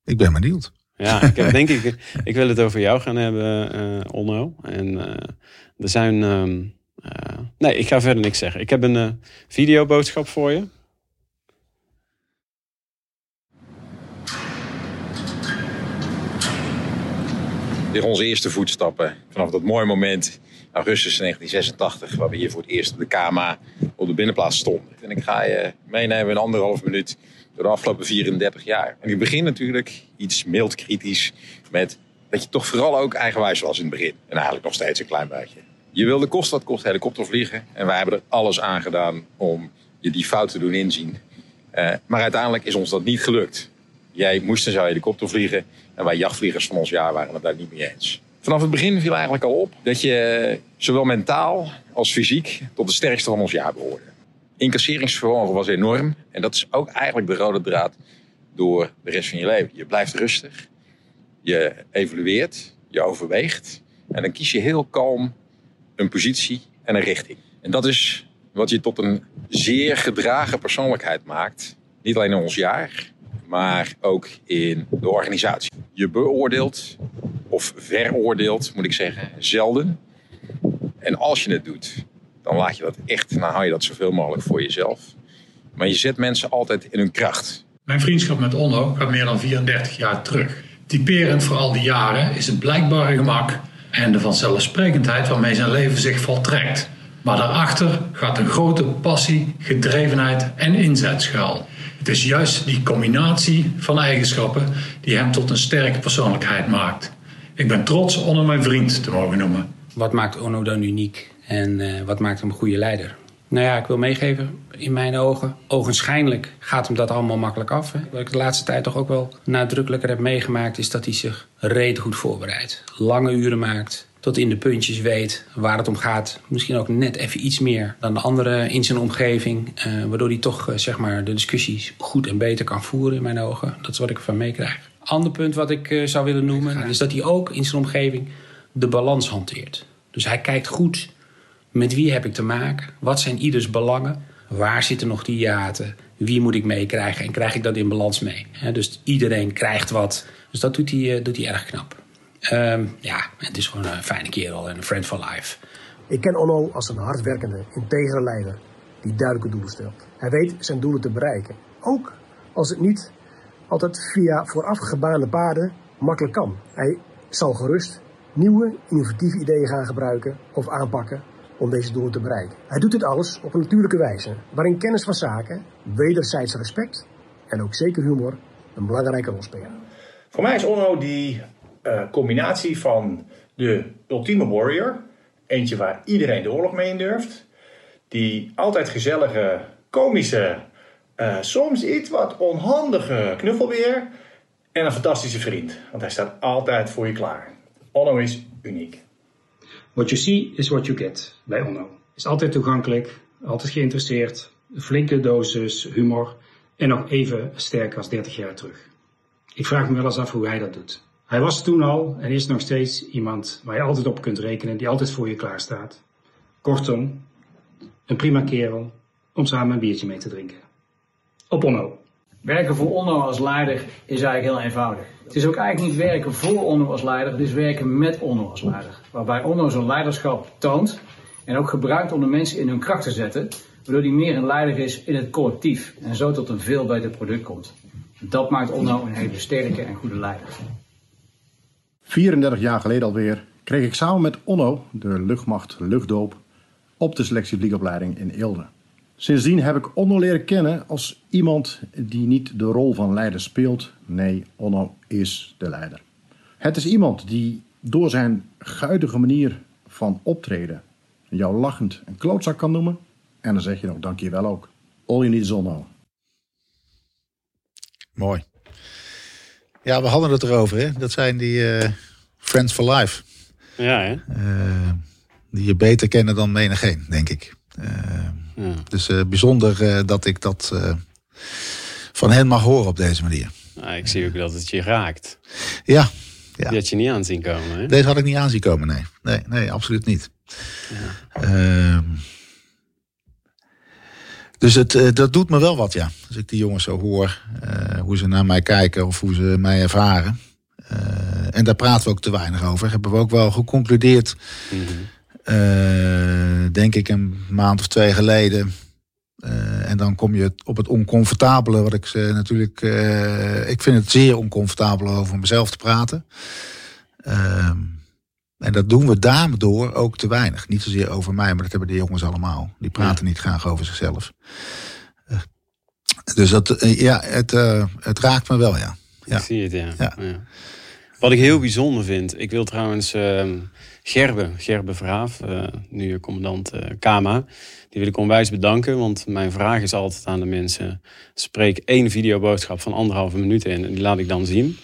Ik ben benieuwd. Ja, ik heb, denk ik, ik wil het over jou gaan hebben, uh, Onno. En er zijn. Uh, nee, ik ga verder niks zeggen. Ik heb een videoboodschap voor je. Is onze eerste voetstappen vanaf dat mooie moment, augustus 1986, waar we hier voor het eerst de KMA op de binnenplaats stonden. En ik ga je meenemen in anderhalf minuut door de afgelopen 34 jaar. En ik begin natuurlijk iets mild kritisch met dat je toch vooral ook eigenwijs was in het begin. En eigenlijk nog steeds een klein beetje. Je wilde kost wat kost helikopter vliegen. En wij hebben er alles aan gedaan om je die fout te doen inzien. Uh, maar uiteindelijk is ons dat niet gelukt. Jij moest en zou helikopter vliegen. En wij jachtvliegers van ons jaar waren het daar niet mee eens. Vanaf het begin viel eigenlijk al op dat je zowel mentaal als fysiek tot de sterkste van ons jaar behoorde incasseringsvermogen was enorm. En dat is ook eigenlijk de rode draad door de rest van je leven. Je blijft rustig, je evalueert, je overweegt. En dan kies je heel kalm een positie en een richting. En dat is wat je tot een zeer gedragen persoonlijkheid maakt. Niet alleen in ons jaar, maar ook in de organisatie. Je beoordeelt, of veroordeelt moet ik zeggen, zelden. En als je het doet, dan laat je dat echt, dan hou je dat zoveel mogelijk voor jezelf. Maar je zet mensen altijd in hun kracht. Mijn vriendschap met Onno gaat meer dan 34 jaar terug. Typerend voor al die jaren is het blijkbare gemak en de vanzelfsprekendheid waarmee zijn leven zich voltrekt. Maar daarachter gaat een grote passie, gedrevenheid en inzet schuil. Het is juist die combinatie van eigenschappen die hem tot een sterke persoonlijkheid maakt. Ik ben trots Onno mijn vriend te mogen noemen. Wat maakt Onno dan uniek? En uh, wat maakt hem een goede leider? Nou ja, ik wil meegeven, in mijn ogen, ogenschijnlijk gaat hem dat allemaal makkelijk af. Hè. Wat ik de laatste tijd toch ook wel nadrukkelijker heb meegemaakt, is dat hij zich redelijk goed voorbereidt. Lange uren maakt, tot in de puntjes weet waar het om gaat. Misschien ook net even iets meer dan de anderen in zijn omgeving. Uh, waardoor hij toch uh, zeg maar de discussies goed en beter kan voeren in mijn ogen. Dat is wat ik ervan meekrijg. Ander punt wat ik uh, zou willen noemen, is dat hij ook in zijn omgeving de balans hanteert. Dus hij kijkt goed met wie heb ik te maken? Wat zijn ieders belangen? Waar zitten nog die hiaten? Wie moet ik meekrijgen? En krijg ik dat in balans mee? dus iedereen krijgt wat. Dus dat doet hij, doet hij erg knap. Um, ja, het is gewoon een fijne kerel en een friend for life. Ik ken Onno als een hardwerkende, integere leider die duidelijke doelen stelt. Hij weet zijn doelen te bereiken. Ook als het niet altijd via vooraf gebaande paden makkelijk kan. Hij zal gerust nieuwe, innovatieve ideeën gaan gebruiken of aanpakken om deze doelen te bereiken. Hij doet dit alles op een natuurlijke wijze, waarin kennis van zaken, wederzijds respect en ook zeker humor een belangrijke rol spelen. Voor mij is Onno die combinatie van de ultieme warrior, eentje waar iedereen de oorlog mee in durft, die altijd gezellige, komische, uh, soms iets wat onhandige knuffelbeer En een fantastische vriend, want hij staat altijd voor je klaar. Onno is uniek. What you see is what you get bij Onno. Is altijd toegankelijk, altijd geïnteresseerd, flinke dosis humor en nog even sterk als 30 jaar terug. Ik vraag me wel eens af hoe hij dat doet. Hij was toen al en is nog steeds iemand waar je altijd op kunt rekenen, die altijd voor je klaar staat. Kortom, een prima kerel om samen een biertje mee te drinken. Op Onno. Werken voor Onno als leider is eigenlijk heel eenvoudig. Het is ook eigenlijk niet werken voor Onno als leider, het is werken met Onno als leider. Waarbij Onno zijn leiderschap toont en ook gebruikt om de mensen in hun kracht te zetten, waardoor hij meer een leider is in het collectief en zo tot een veel beter product komt. Dat maakt Onno een hele sterke en goede leider. 34 jaar geleden alweer kreeg ik samen met Onno de luchtmacht luchtdoop op de selectievliegopleiding in Eelde. Sindsdien heb ik Onno leren kennen als iemand die niet de rol van leider speelt. Nee, Onno is de leider. Het is iemand die door zijn guidige manier van optreden jou lachend een klootzak kan noemen. En dan zeg je nog dankjewel ook. All you need is Onno. Mooi. Ja, we hadden het erover. Hè? Dat zijn die eh, Friends for Life. Ja, hè? Eh, die je beter kennen dan menigeen, denk ik. Eh, Ja. Dus bijzonder dat ik dat van hen mag horen op deze manier. Nou, ik zie ook dat het je raakt. Ja, ja. Die had je niet aan zien komen, hè? deze had ik niet aanzien komen, nee. Nee, nee absoluut niet. Ehm, dus het, eh, dat doet me wel wat, ja. Als ik die jongens zo hoor, eh, hoe ze naar mij kijken of hoe ze mij ervaren. Eh, en daar praten we ook te weinig over. Hebben we ook wel geconcludeerd, denk ik een maand of twee geleden. En dan kom je op het oncomfortabele, wat ik natuurlijk. ik vind het zeer oncomfortabel over mezelf te praten. En dat doen we daardoor ook te weinig. Niet zozeer over mij, maar dat hebben de jongens allemaal. Die praten niet graag over zichzelf. Eh, dus dat, eh, ja, het, eh, het raakt me wel, ja. Ja. Ik zie het, ja. Ja. Ja. Wat ik heel bijzonder vind, ik wil trouwens ehm, Gerbe, Gerbe Vraaf, eh, nu commandant Kama, die wil ik onwijs bedanken. Want mijn vraag is altijd aan de mensen, spreek één videoboodschap van anderhalve minuut in en die laat ik dan zien.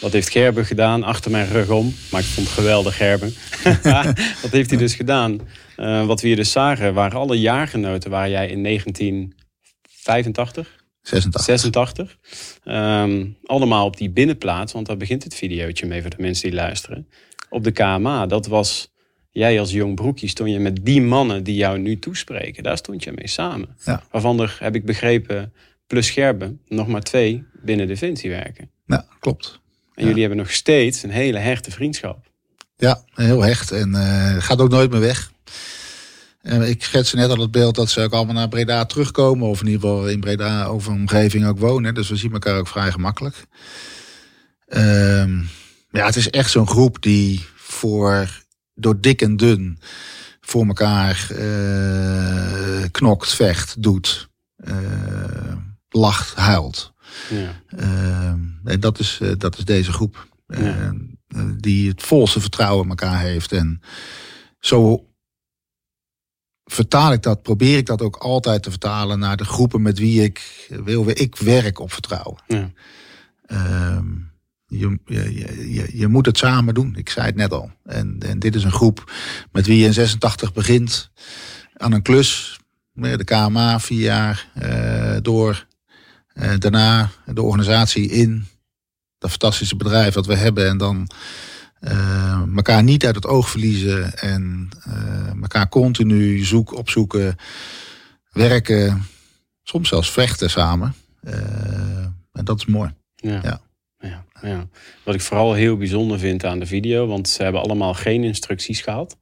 Dat heeft Gerbe gedaan, achter mijn rug om. Maar ik vond het geweldig, Gerbe. Wat heeft hij dus gedaan? Eh, wat we hier dus zagen, waren alle jaargenoten waar jij in 1985 86. 86. Ehm, allemaal op die binnenplaats, want daar begint het videootje mee voor de mensen die luisteren. Op de KMA. Dat was jij als jong broekje, stond je met die mannen die jou nu toespreken. Daar stond je mee samen. Ja. Waarvan er, heb ik begrepen, plus Scherben, nog maar twee binnen Defensie werken. Ja, klopt. En jullie hebben nog steeds een hele hechte vriendschap. Ja, heel hecht. En eh, gaat ook nooit meer weg. En ik schetste net al het beeld dat ze ook allemaal naar Breda terugkomen. Of in ieder geval in Breda over omgeving ook wonen. Dus we zien elkaar ook vrij gemakkelijk. Ehm, ja, het is echt zo'n groep die voor, door dik en dun voor elkaar eh, knokt, vecht, doet, eh, lacht, huilt. Ja. En dat is, eh, dat is deze groep. Ja. Eh, die het volste vertrouwen in elkaar heeft. En zo vertaal ik dat, probeer ik dat ook altijd te vertalen naar de groepen met wie ik wil ik werk op vertrouwen. Ja. Ehm, je, je, je- je, je moet het samen doen. Ik zei het net al. En, en dit is een groep met wie je in 86 begint aan een klus. Met De KMA vier jaar eh, door. Eh, daarna de organisatie in. Dat fantastische bedrijf dat we hebben. En dan eh, elkaar niet uit het oog verliezen. En eh, elkaar continu zoek, opzoeken. Werken. Soms zelfs vechten samen. Eh, en dat is mooi. Ja. Ja. Ja, ja. Wat ik vooral heel bijzonder vind aan de video, want ze hebben allemaal geen instructies gehad.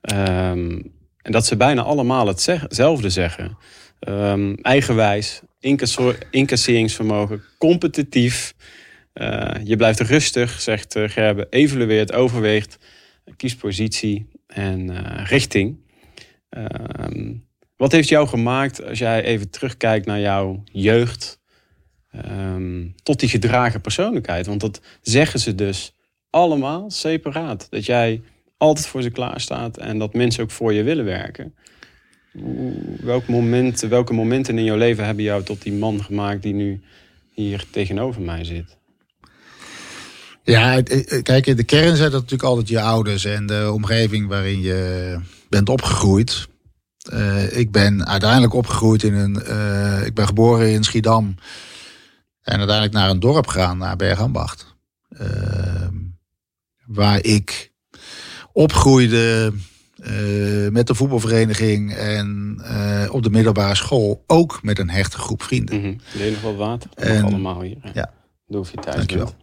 Ehm, en dat ze bijna allemaal hetzelfde zeggen. Ehm, eigenwijs, incasseringsvermogen, competitief. Eh, je blijft rustig, zegt eh, Gerbe. Evalueert, overweegt, kiest positie en eh, richting. Ehm, wat heeft jou gemaakt, als jij even terugkijkt naar jouw jeugd, Ehm, tot die gedragen persoonlijkheid. Want dat zeggen ze dus allemaal separaat. Dat jij altijd voor ze klaarstaat en dat mensen ook voor je willen werken. Welk moment, welke momenten in jouw leven hebben jou tot die man gemaakt die nu hier tegenover mij zit? Ja, het- het- kijk, in de kern zijn dat natuurlijk altijd je ouders en de omgeving waarin je bent opgegroeid. Eh, ik ben uiteindelijk opgegroeid in een. eh, ik ben geboren in Schiedam. En uiteindelijk naar een dorp gegaan, naar Bergambacht. Ehm, waar ik opgroeide eh, met de voetbalvereniging en eh, op de middelbare school ook met een hechte groep vrienden. Wil je nog wat water? En- allemaal hier. hè? Ja. Doe of je thuis Dankjewel. bent.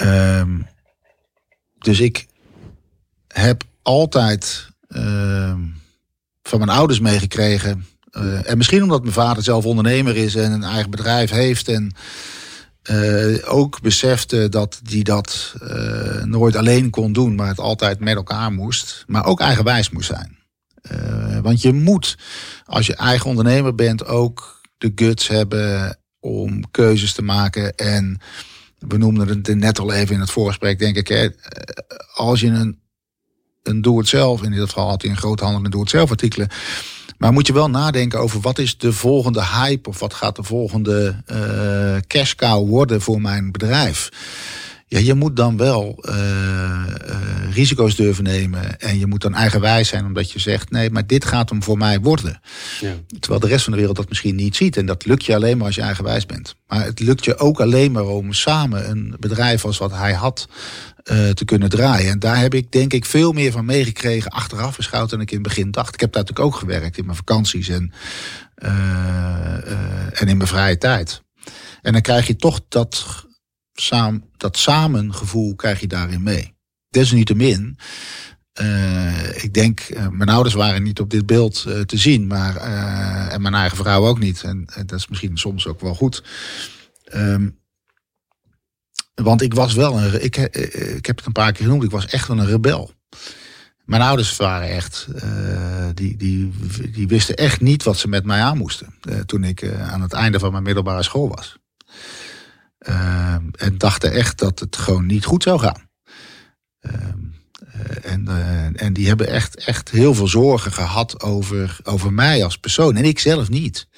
Ehm, dus ik heb altijd ehm, van mijn ouders meegekregen. eh, en misschien omdat mijn vader zelf ondernemer is en een eigen bedrijf heeft. En eh, ook besefte dat hij dat eh, nooit alleen kon doen, maar het altijd met elkaar moest. Maar ook eigenwijs moest zijn. Want je moet, als je eigen ondernemer bent, ook de guts hebben om keuzes te maken. En we noemden het net al even in het voorgesprek, denk ik. Hè, eh, als je een, een doe-het-zelf, in dit geval had hij een groothandel in doe-het-zelf artikelen. Maar moet je wel nadenken over wat is de volgende hype of wat gaat de volgende eh cash worden voor mijn bedrijf. Ja, je moet dan wel eh, eh, risico's durven nemen. En je moet dan eigenwijs zijn omdat je zegt: nee, maar dit gaat hem voor mij worden. Ja. Terwijl de rest van de wereld dat misschien niet ziet. En dat lukt je alleen maar als je eigenwijs bent. Maar het lukt je ook alleen maar om samen een bedrijf als wat hij had eh, te kunnen draaien. En daar heb ik denk ik veel meer van meegekregen achteraf beschouwd dan ik in het begin dacht. Ik heb daar natuurlijk ook gewerkt in mijn vakanties en, en in mijn vrije tijd. En dan krijg je toch dat, saam, dat samengevoel krijg je daarin mee. Desalniettemin, eh, ik denk, eh, mijn ouders waren niet op dit beeld eh, te zien, maar, en mijn eigen vrouw ook niet. En, dat is misschien soms ook wel goed. Ehm, want ik was wel een, ik, ik heb het een paar keer genoemd, ik was echt wel een rebel. Mijn ouders waren echt, die, die, die wisten echt niet wat ze met mij aan moesten. toen ik aan het einde van mijn middelbare school was. Ehm, en dachten echt dat het gewoon niet goed zou gaan. Ehm, eh, en, eh, en die hebben echt, echt heel veel zorgen gehad over, over mij als persoon. En ik zelf niet.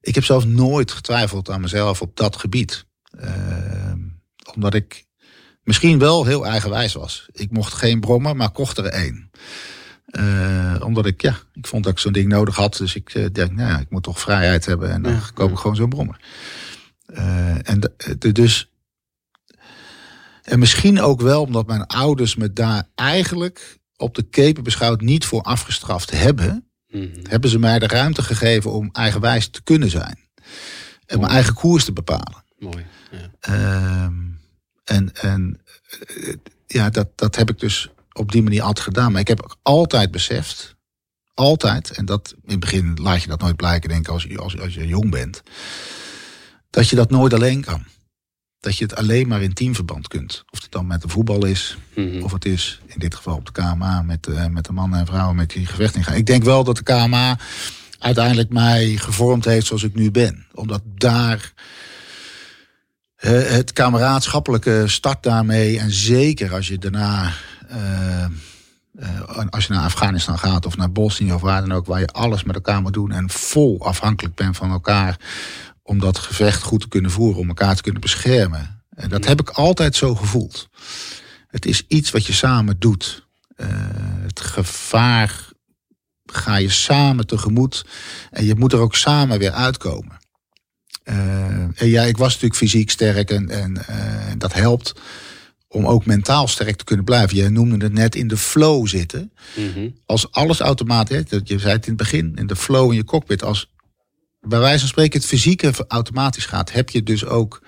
Ik heb zelf nooit getwijfeld aan mezelf op dat gebied. Ehm, omdat ik misschien wel heel eigenwijs was. Ik mocht geen brommer, maar kocht er één. Eh, omdat ik, ja, ik vond dat ik zo'n ding nodig had. Dus ik denk, nou ja, ik moet toch vrijheid hebben. En dan Ja. koop ik gewoon zo'n brommer. Eh, en de- dus. En misschien ook wel omdat mijn ouders me daar eigenlijk op de keper beschouwd niet voor afgestraft hebben. Mhm. Hebben ze mij de ruimte gegeven om eigenwijs te kunnen zijn. En mijn eigen koers te bepalen. Mooi. Ja. Ehm, en en eh, ja, dat, dat heb ik dus op die manier altijd gedaan. Maar ik heb ook altijd beseft, altijd, en dat in het begin laat je dat nooit blijken, denk ik, als, als, als je jong bent, dat je dat nooit alleen kan. Dat je het alleen maar in teamverband kunt. Of het dan met de voetbal is, Mhm. of het is in dit geval op de KMA met, eh, met de mannen en vrouwen met die gevechting gaan. Ik denk wel dat de KMA uiteindelijk mij gevormd heeft zoals ik nu ben. Omdat daar eh, het kameraadschappelijke start daarmee. En zeker als je daarna. eh, als je naar Afghanistan gaat of naar Bosnië of waar dan ook, waar je alles met elkaar moet doen en vol afhankelijk bent van elkaar om dat gevecht goed te kunnen voeren, om elkaar te kunnen beschermen. En dat heb ik altijd zo gevoeld. Het is iets wat je samen doet. Eh, het gevaar ga je samen tegemoet en je moet er ook samen weer uitkomen. Eh, en ja, ik was natuurlijk fysiek sterk en, en eh, dat helpt om ook mentaal sterk te kunnen blijven. Je noemde het net in de flow zitten. Mhm. Als alles automatisch, je zei het in het begin, in de flow in je cockpit, als bij wijze van spreken het fysieke automatisch gaat, heb je dus ook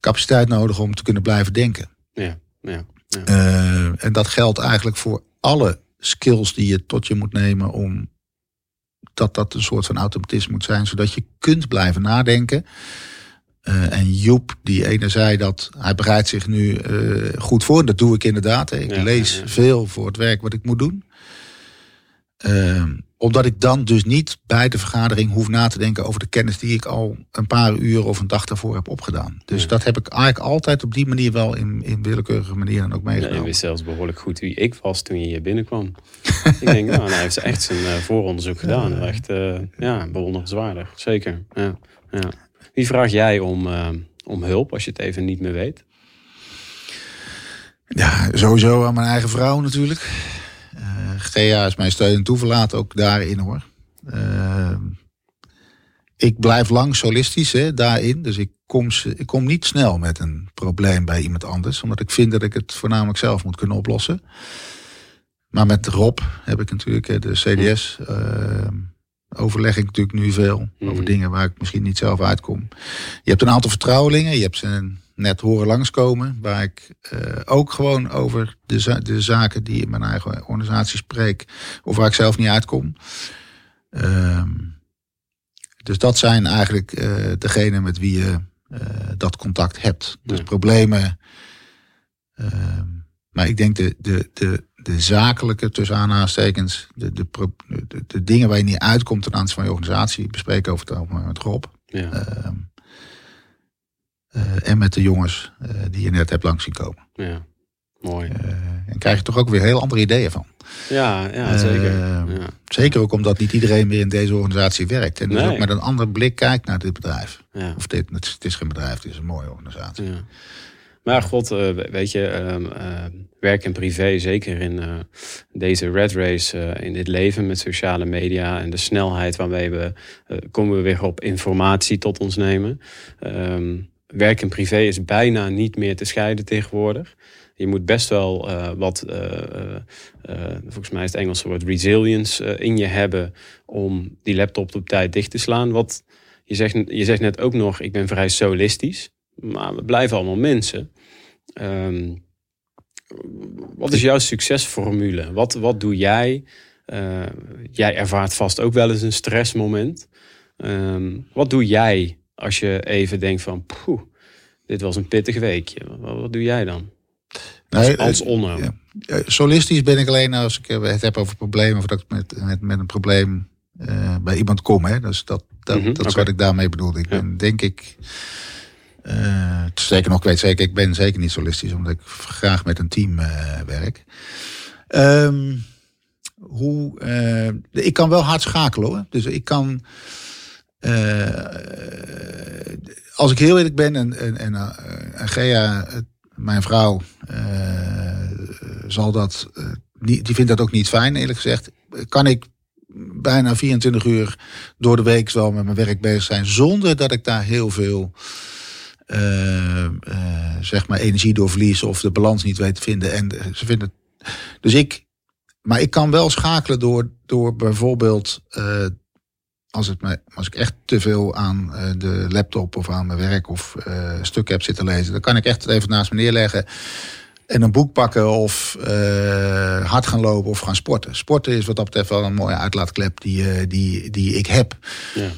capaciteit nodig om te kunnen blijven denken. Ja, ja, ja. Eh, en dat geldt eigenlijk voor alle skills die je tot je moet nemen om dat dat een soort van automatisme moet zijn, zodat je kunt blijven nadenken. Eh, en Joep, die ene zei dat hij bereidt zich nu eh, goed voor. Dat doe ik inderdaad. Ik Ja, lees ja, ja. veel voor het werk wat ik moet doen. Eh, omdat ik dan dus niet bij de vergadering hoef na te denken over de kennis die ik al een paar uur of een dag daarvoor heb opgedaan. Dus Ja. dat heb ik eigenlijk altijd op die manier wel in, in willekeurige manieren ook Ja, je meegenomen. wist zelfs behoorlijk goed wie ik was toen je hier binnenkwam. ik denk, nou, hij heeft echt zijn eh, vooronderzoek gedaan. Echt, eh, ja, bewonderenswaardig. Zeker. Ja, ja. Wie vraag jij om, eh, om hulp als je het even niet meer weet? Ja, sowieso aan mijn eigen vrouw natuurlijk. Uh, Gea is mijn steun en toeverlaat ook daarin hoor. Uh, ik blijf lang solistisch hè, daarin. Dus ik kom, ik kom niet snel met een probleem bij iemand anders. Omdat ik vind dat ik het voornamelijk zelf moet kunnen oplossen. Maar met Rob heb ik natuurlijk de CDS. Uh, overleg ik natuurlijk nu veel over Mhm. dingen waar ik misschien niet zelf uitkom. Je hebt een aantal vertrouwelingen. Je hebt ze net horen langskomen. Waar ik uh, ook gewoon over de, za de zaken die in mijn eigen organisatie spreek. Of waar ik zelf niet uitkom. Uh, dus dat zijn eigenlijk uh, degenen met wie je uh, dat contact hebt. Dus Ja. problemen. ehm, maar ik denk de, de, de, de zakelijke, tussen aanhalingstekens, de, de, de, de dingen waar je niet uitkomt ten aanzien van je organisatie, bespreken over het algemeen met Rob. Ja. Ehm, eh, en met de jongens eh, die je net hebt langs zien komen. ja. Mooi. Eh, en krijg je toch ook weer heel andere ideeën van. Ja, ja zeker. Eh, Ja. Zeker ook omdat niet iedereen meer in deze organisatie werkt. En dus Nee. ook met een andere blik kijkt naar dit bedrijf. Ja. Of dit, het, is, het is geen bedrijf, het is een mooie organisatie. Ja. Maar god, eh, weet je, ehm, eh, werk en privé, zeker in eh, deze red race, eh, in dit leven met sociale media en de snelheid waarmee we, eh, komen we weer op informatie tot ons nemen. Werk en privé is bijna niet meer te scheiden tegenwoordig. Je moet best wel eh, wat, eh, eh, volgens mij is het Engelse woord resilience, in je hebben om die laptop op tijd dicht te slaan. Wat, je, zegt, je zegt net ook nog, ik ben vrij solistisch. Maar we blijven allemaal mensen. Ehm, wat is jouw succesformule? Wat, wat doe jij? Jij ervaart vast ook wel eens een stressmoment. Ehm, wat doe jij als je even denkt van... Poeh, dit was een pittig weekje. Wat, wat doe jij dan? Als, Nee, als eh, onno. ja. Eh, solistisch ben ik alleen als ik eh, het heb over problemen. Of dat ik met, met, met een probleem bij iemand kom. Hè. Dus dat, dat, Mhm, dat is wat ik daarmee bedoelde. Ik Ja. ben denk ik... zeker nog, ik weet zeker, ik ben zeker niet solistisch. Omdat ik graag met een team werk. Ehm, hoe, ik kan wel hard schakelen hoor. Dus ik kan... eh, als ik heel eerlijk ben en, en, en, eh, Gea, eh, mijn vrouw, zal dat, niet, die vindt dat ook niet fijn, eerlijk gezegd. Kan ik bijna 24 uur door de week wel met mijn werk bezig zijn, zonder dat ik daar heel veel zeg maar energie door verlies of de balans niet weet te vinden. En ze vinden dus ik, maar ik kan wel schakelen door, door bijvoorbeeld als, het me, als ik echt te veel aan eh, de laptop of aan mijn werk of eh stuk heb zitten lezen, dan kan ik echt het even naast me neerleggen en een boek pakken of eh, hard gaan lopen of gaan sporten. Sporten is wat dat betreft wel een mooie uitlaatklep die, die, die ik heb. Ja.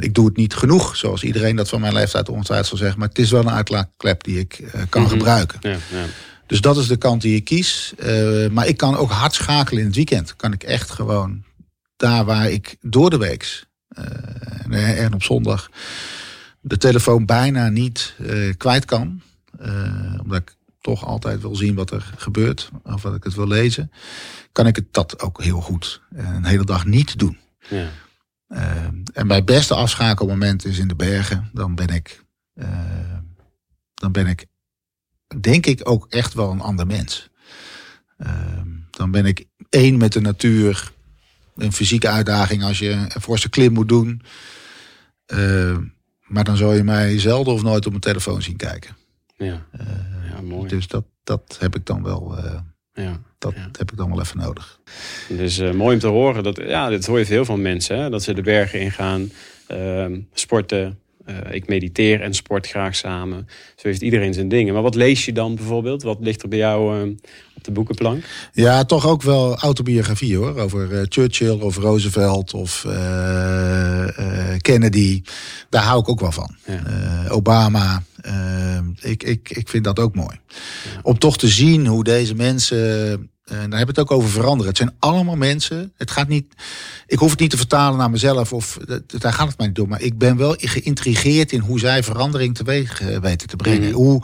Ik doe het niet genoeg, zoals iedereen dat van mijn leeftijd ongetwijfeld zal zeggen, maar het is wel een uitlaatklep die ik kan Mhm. gebruiken. Ja, ja. Dus dat is de kant die ik kies. Maar ik kan ook hard schakelen in het weekend. Kan ik echt gewoon daar waar ik door de week eh, en op zondag de telefoon bijna niet eh, kwijt kan. eh, omdat ik toch altijd wil zien wat er gebeurt. Of wat ik het wil lezen. Kan ik het dat ook heel goed een hele dag niet doen. ja. En mijn beste afschakelmoment is in de bergen. Dan ben ik, dan ben ik, denk ik, ook echt wel een ander mens. Dan ben ik één met de natuur. Een fysieke uitdaging als je een forse klim moet doen. Eh, maar dan zal je mij zelden of nooit op mijn telefoon zien kijken. ja. ja mooi. Dus dat, dat heb ik dan wel, eh, Ja. dat Ja. heb ik dan wel even nodig. Dus eh, mooi om te horen. Dat, ja, dit hoor je veel van mensen. Hè? Dat ze de bergen ingaan, ehm, sporten. Eh, ik mediteer en sport graag samen. Zo heeft iedereen zijn dingen. Maar wat lees je dan bijvoorbeeld? Wat ligt er bij jou eh, op de boekenplank? Ja, toch ook wel autobiografie hoor. Over eh, Churchill of Roosevelt of Kennedy. Daar hou ik ook wel van. Ja. Obama. ik, ik, ik vind dat ook mooi. Om toch te zien hoe deze mensen. Daar hebben we het ook over veranderen. Het zijn allemaal mensen. Het gaat niet. Ik hoef het niet te vertalen naar mezelf. Of, daar gaat het mij niet door. Maar ik ben wel geïntrigeerd in hoe zij verandering teweeg eh, weten te brengen. Mhm. Hoe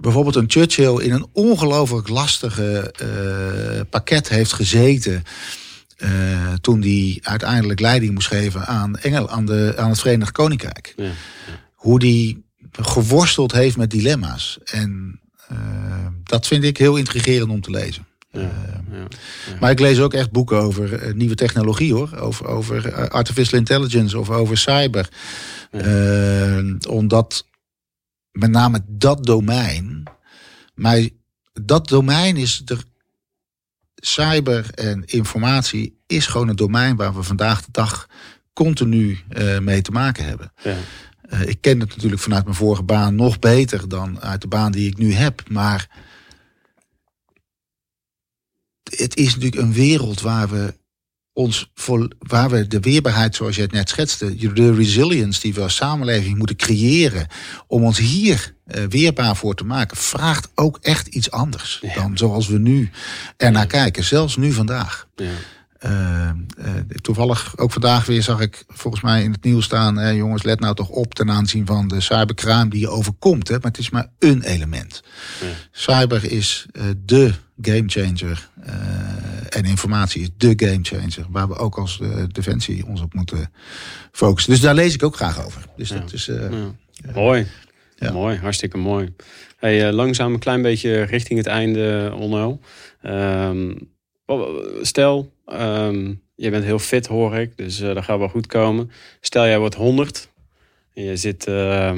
bijvoorbeeld een Churchill in een ongelooflijk lastige eh, pakket heeft gezeten. eh, toen hij uiteindelijk leiding moest geven aan, Engel, aan, de, aan het Verenigd Koninkrijk. Ja. Hoe die geworsteld heeft met dilemma's. En uh, dat vind ik heel intrigerend om te lezen. Ja, ja, ja. Maar ik lees ook echt boeken over uh, nieuwe technologie hoor. Over, over artificial intelligence of over cyber. omdat met name dat domein. Maar dat domein is er. Cyber en informatie is gewoon een domein waar we vandaag de dag continu uh, mee te maken hebben. Ja. Ik ken het natuurlijk vanuit mijn vorige baan nog beter dan uit de baan die ik nu heb. Maar het is natuurlijk een wereld waar we ons voor, waar we de weerbaarheid, zoals je het net schetste, de resilience die we als samenleving moeten creëren om ons hier uh, weerbaar voor te maken, vraagt ook echt iets anders ja. dan zoals we nu ernaar ja. kijken, zelfs nu vandaag. Ja. Uh, uh, toevallig ook vandaag weer zag ik volgens mij in het nieuws staan... Uh, jongens, let nou toch op ten aanzien van de cybercrime die je overkomt. Hè? Maar het is maar een element. Ja. Cyber is de gamechanger. en informatie is de gamechanger. Waar we ook als Defensie ons op moeten focussen. Dus daar lees ik ook graag over. Dus ja. dat is... Mooi. Mooi, hartstikke mooi. Hey, langzaam een klein beetje richting het einde, Onno. Ehm, Stel, um, je bent heel fit hoor ik, dus uh, dat gaat wel goed komen. Stel jij wordt 100 en je zit, uh,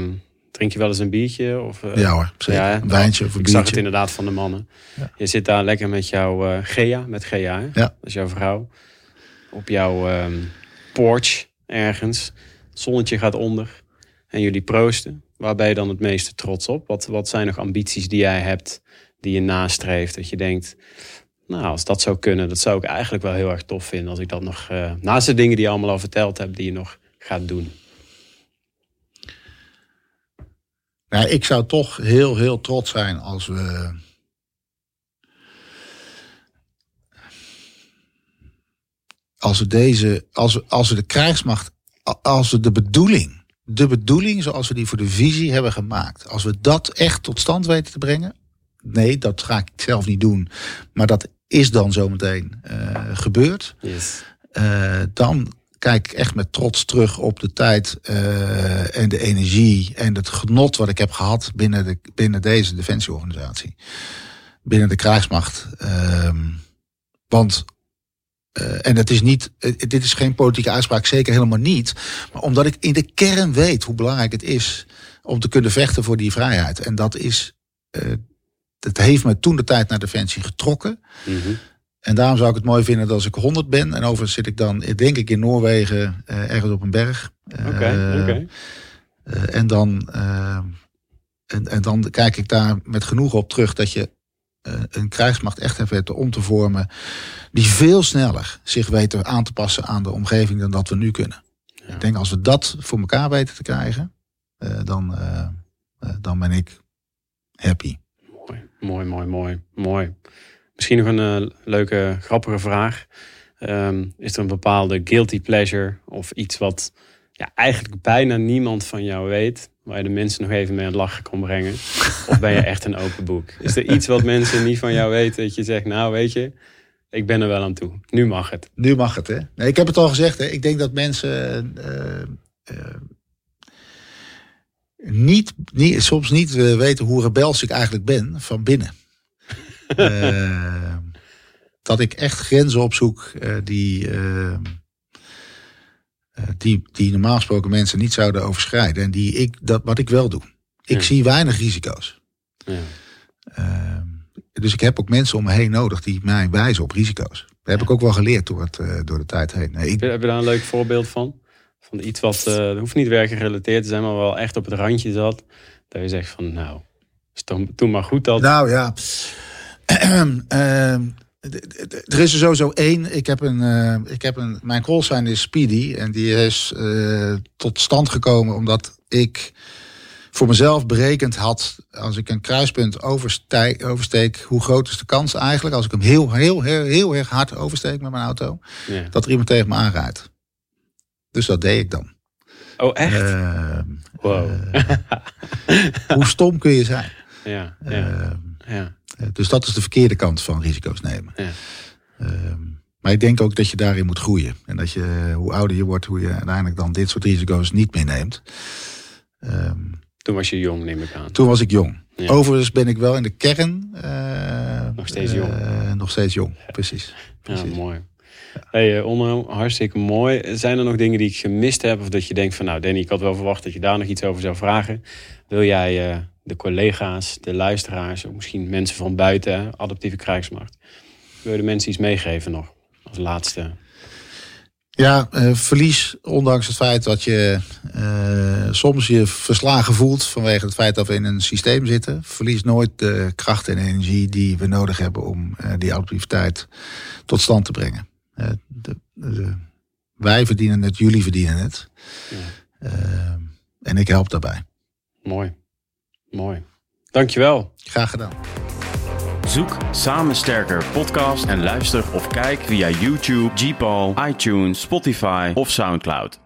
drink je wel eens een biertje? Of, uh, ja hoor, zeker. Ja, een wijntje of een Ik biertje. zag het inderdaad van de mannen. Ja. Je zit daar lekker met jouw uh, Gea, met Gea, hè? Ja. dat is jouw vrouw. Op jouw um, porch ergens. Het zonnetje gaat onder en jullie proosten. Waar ben je dan het meeste trots op? Wat, wat zijn nog ambities die jij hebt, die je nastreeft? Dat je denkt, nou, als dat zou kunnen, dat zou ik eigenlijk wel heel erg tof vinden. Als ik dat nog, uh, naast de dingen die je allemaal al verteld hebt, die je nog gaat doen. Nou, ik zou toch heel, heel trots zijn als we. Als we deze, als we, als we de krijgsmacht, als we de bedoeling, de bedoeling zoals we die voor de visie hebben gemaakt, als we dat echt tot stand weten te brengen, nee, dat ga ik zelf niet doen, maar dat is dan zometeen uh, gebeurd. Yes. Uh, dan kijk ik echt met trots terug op de tijd uh, en de energie en het genot wat ik heb gehad binnen, de, binnen deze defensieorganisatie. Binnen de krijgsmacht. want, en het is niet, dit is geen politieke uitspraak, zeker helemaal niet. Maar omdat ik in de kern weet hoe belangrijk het is om te kunnen vechten voor die vrijheid. En dat is het heeft me toen de tijd naar Defensie getrokken. Mm -hmm. En daarom zou ik het mooi vinden dat als ik 100 ben. En overigens zit ik dan, denk ik, in Noorwegen, uh, ergens op een berg. Oké, okay, uh, okay. uh, en, dan, en, en dan kijk ik daar met genoeg op terug dat je een krijgsmacht echt hebt weten om te vormen. Die veel sneller zich weten aan te passen aan de omgeving dan dat we nu kunnen. Ja. Ik denk als we dat voor elkaar weten te krijgen, dan, dan ben ik happy. Mooi, mooi, mooi, mooi. Misschien nog een uh, leuke, grappige vraag. Um, is er een bepaalde guilty pleasure of iets wat ja, eigenlijk bijna niemand van jou weet, waar je de mensen nog even mee aan het lachen kan brengen? Of ben je echt een open boek? Is er iets wat mensen niet van jou weten dat je zegt, nou weet je, ik ben er wel aan toe. Nu mag het. Nu mag het, hè? Nee, ik heb het al gezegd, hè? Ik denk dat mensen. Uh, uh, niet, niet, soms niet uh, weten hoe rebels ik eigenlijk ben van binnen. uh, dat ik echt grenzen opzoek uh, die, die, die normaal gesproken mensen niet zouden overschrijden. En die ik, dat, wat ik wel doe. Ik ja. zie weinig risico's. Ja. dus ik heb ook mensen om me heen nodig die mij wijzen op risico's. Dat heb ik ook wel geleerd door, het, door de tijd heen. Nee, ik... Heb je daar een leuk voorbeeld van? Van iets wat, uh, hoeft niet werkgerelateerd te zijn, maar wel echt op het randje zat. Dat je zegt van, nou, toen maar goed dat. Nou ja, uh, er is er sowieso één. Ik heb een, uh, ik heb een mijn callsign is Speedy. En die is uh, tot stand gekomen omdat ik voor mezelf berekend had... als ik een kruispunt oversteek, oversteek hoe groot is de kans eigenlijk... als ik hem heel, heel, heel, heel erg hard oversteek met mijn auto... Ja. dat er iemand tegen me aanrijdt. Dus dat deed ik dan. Oh, echt? Uh, wow. uh, hoe stom kun je zijn? Ja, ja, uh, ja. Dus dat is de verkeerde kant van risico's nemen. Ja. Ehm, maar ik denk ook dat je daarin moet groeien. En dat je, hoe ouder je wordt, hoe je uiteindelijk dan dit soort risico's niet meer neemt. Ehm, Toen was je jong, neem ik aan. Toen was ik jong. Ja. Overigens ben ik wel in de kern... eh, Nog steeds jong. eh, nog steeds jong, precies. Ja, precies. mooi. Hey, eh, Onno, hartstikke mooi. Zijn er nog dingen die ik gemist heb? Of dat je denkt van, nou Danny, ik had wel verwacht dat je daar nog iets over zou vragen. Wil jij eh, de collega's, de luisteraars, of misschien mensen van buiten, adaptieve krijgsmacht, wil je de mensen iets meegeven nog? Als laatste. Ja, eh, verlies, ondanks het feit dat je soms je verslagen voelt vanwege het feit dat we in een systeem zitten, verlies nooit de kracht en energie die we nodig hebben om die adaptiviteit tot stand te brengen. Eh, de, de- wij verdienen het, jullie verdienen het. Eh, en ik help daarbij. Mooi. Mooi. Dankjewel. Graag gedaan. Zoek Samen Sterker podcast en luister of kijk via YouTube, Gpal, iTunes, Spotify of Soundcloud.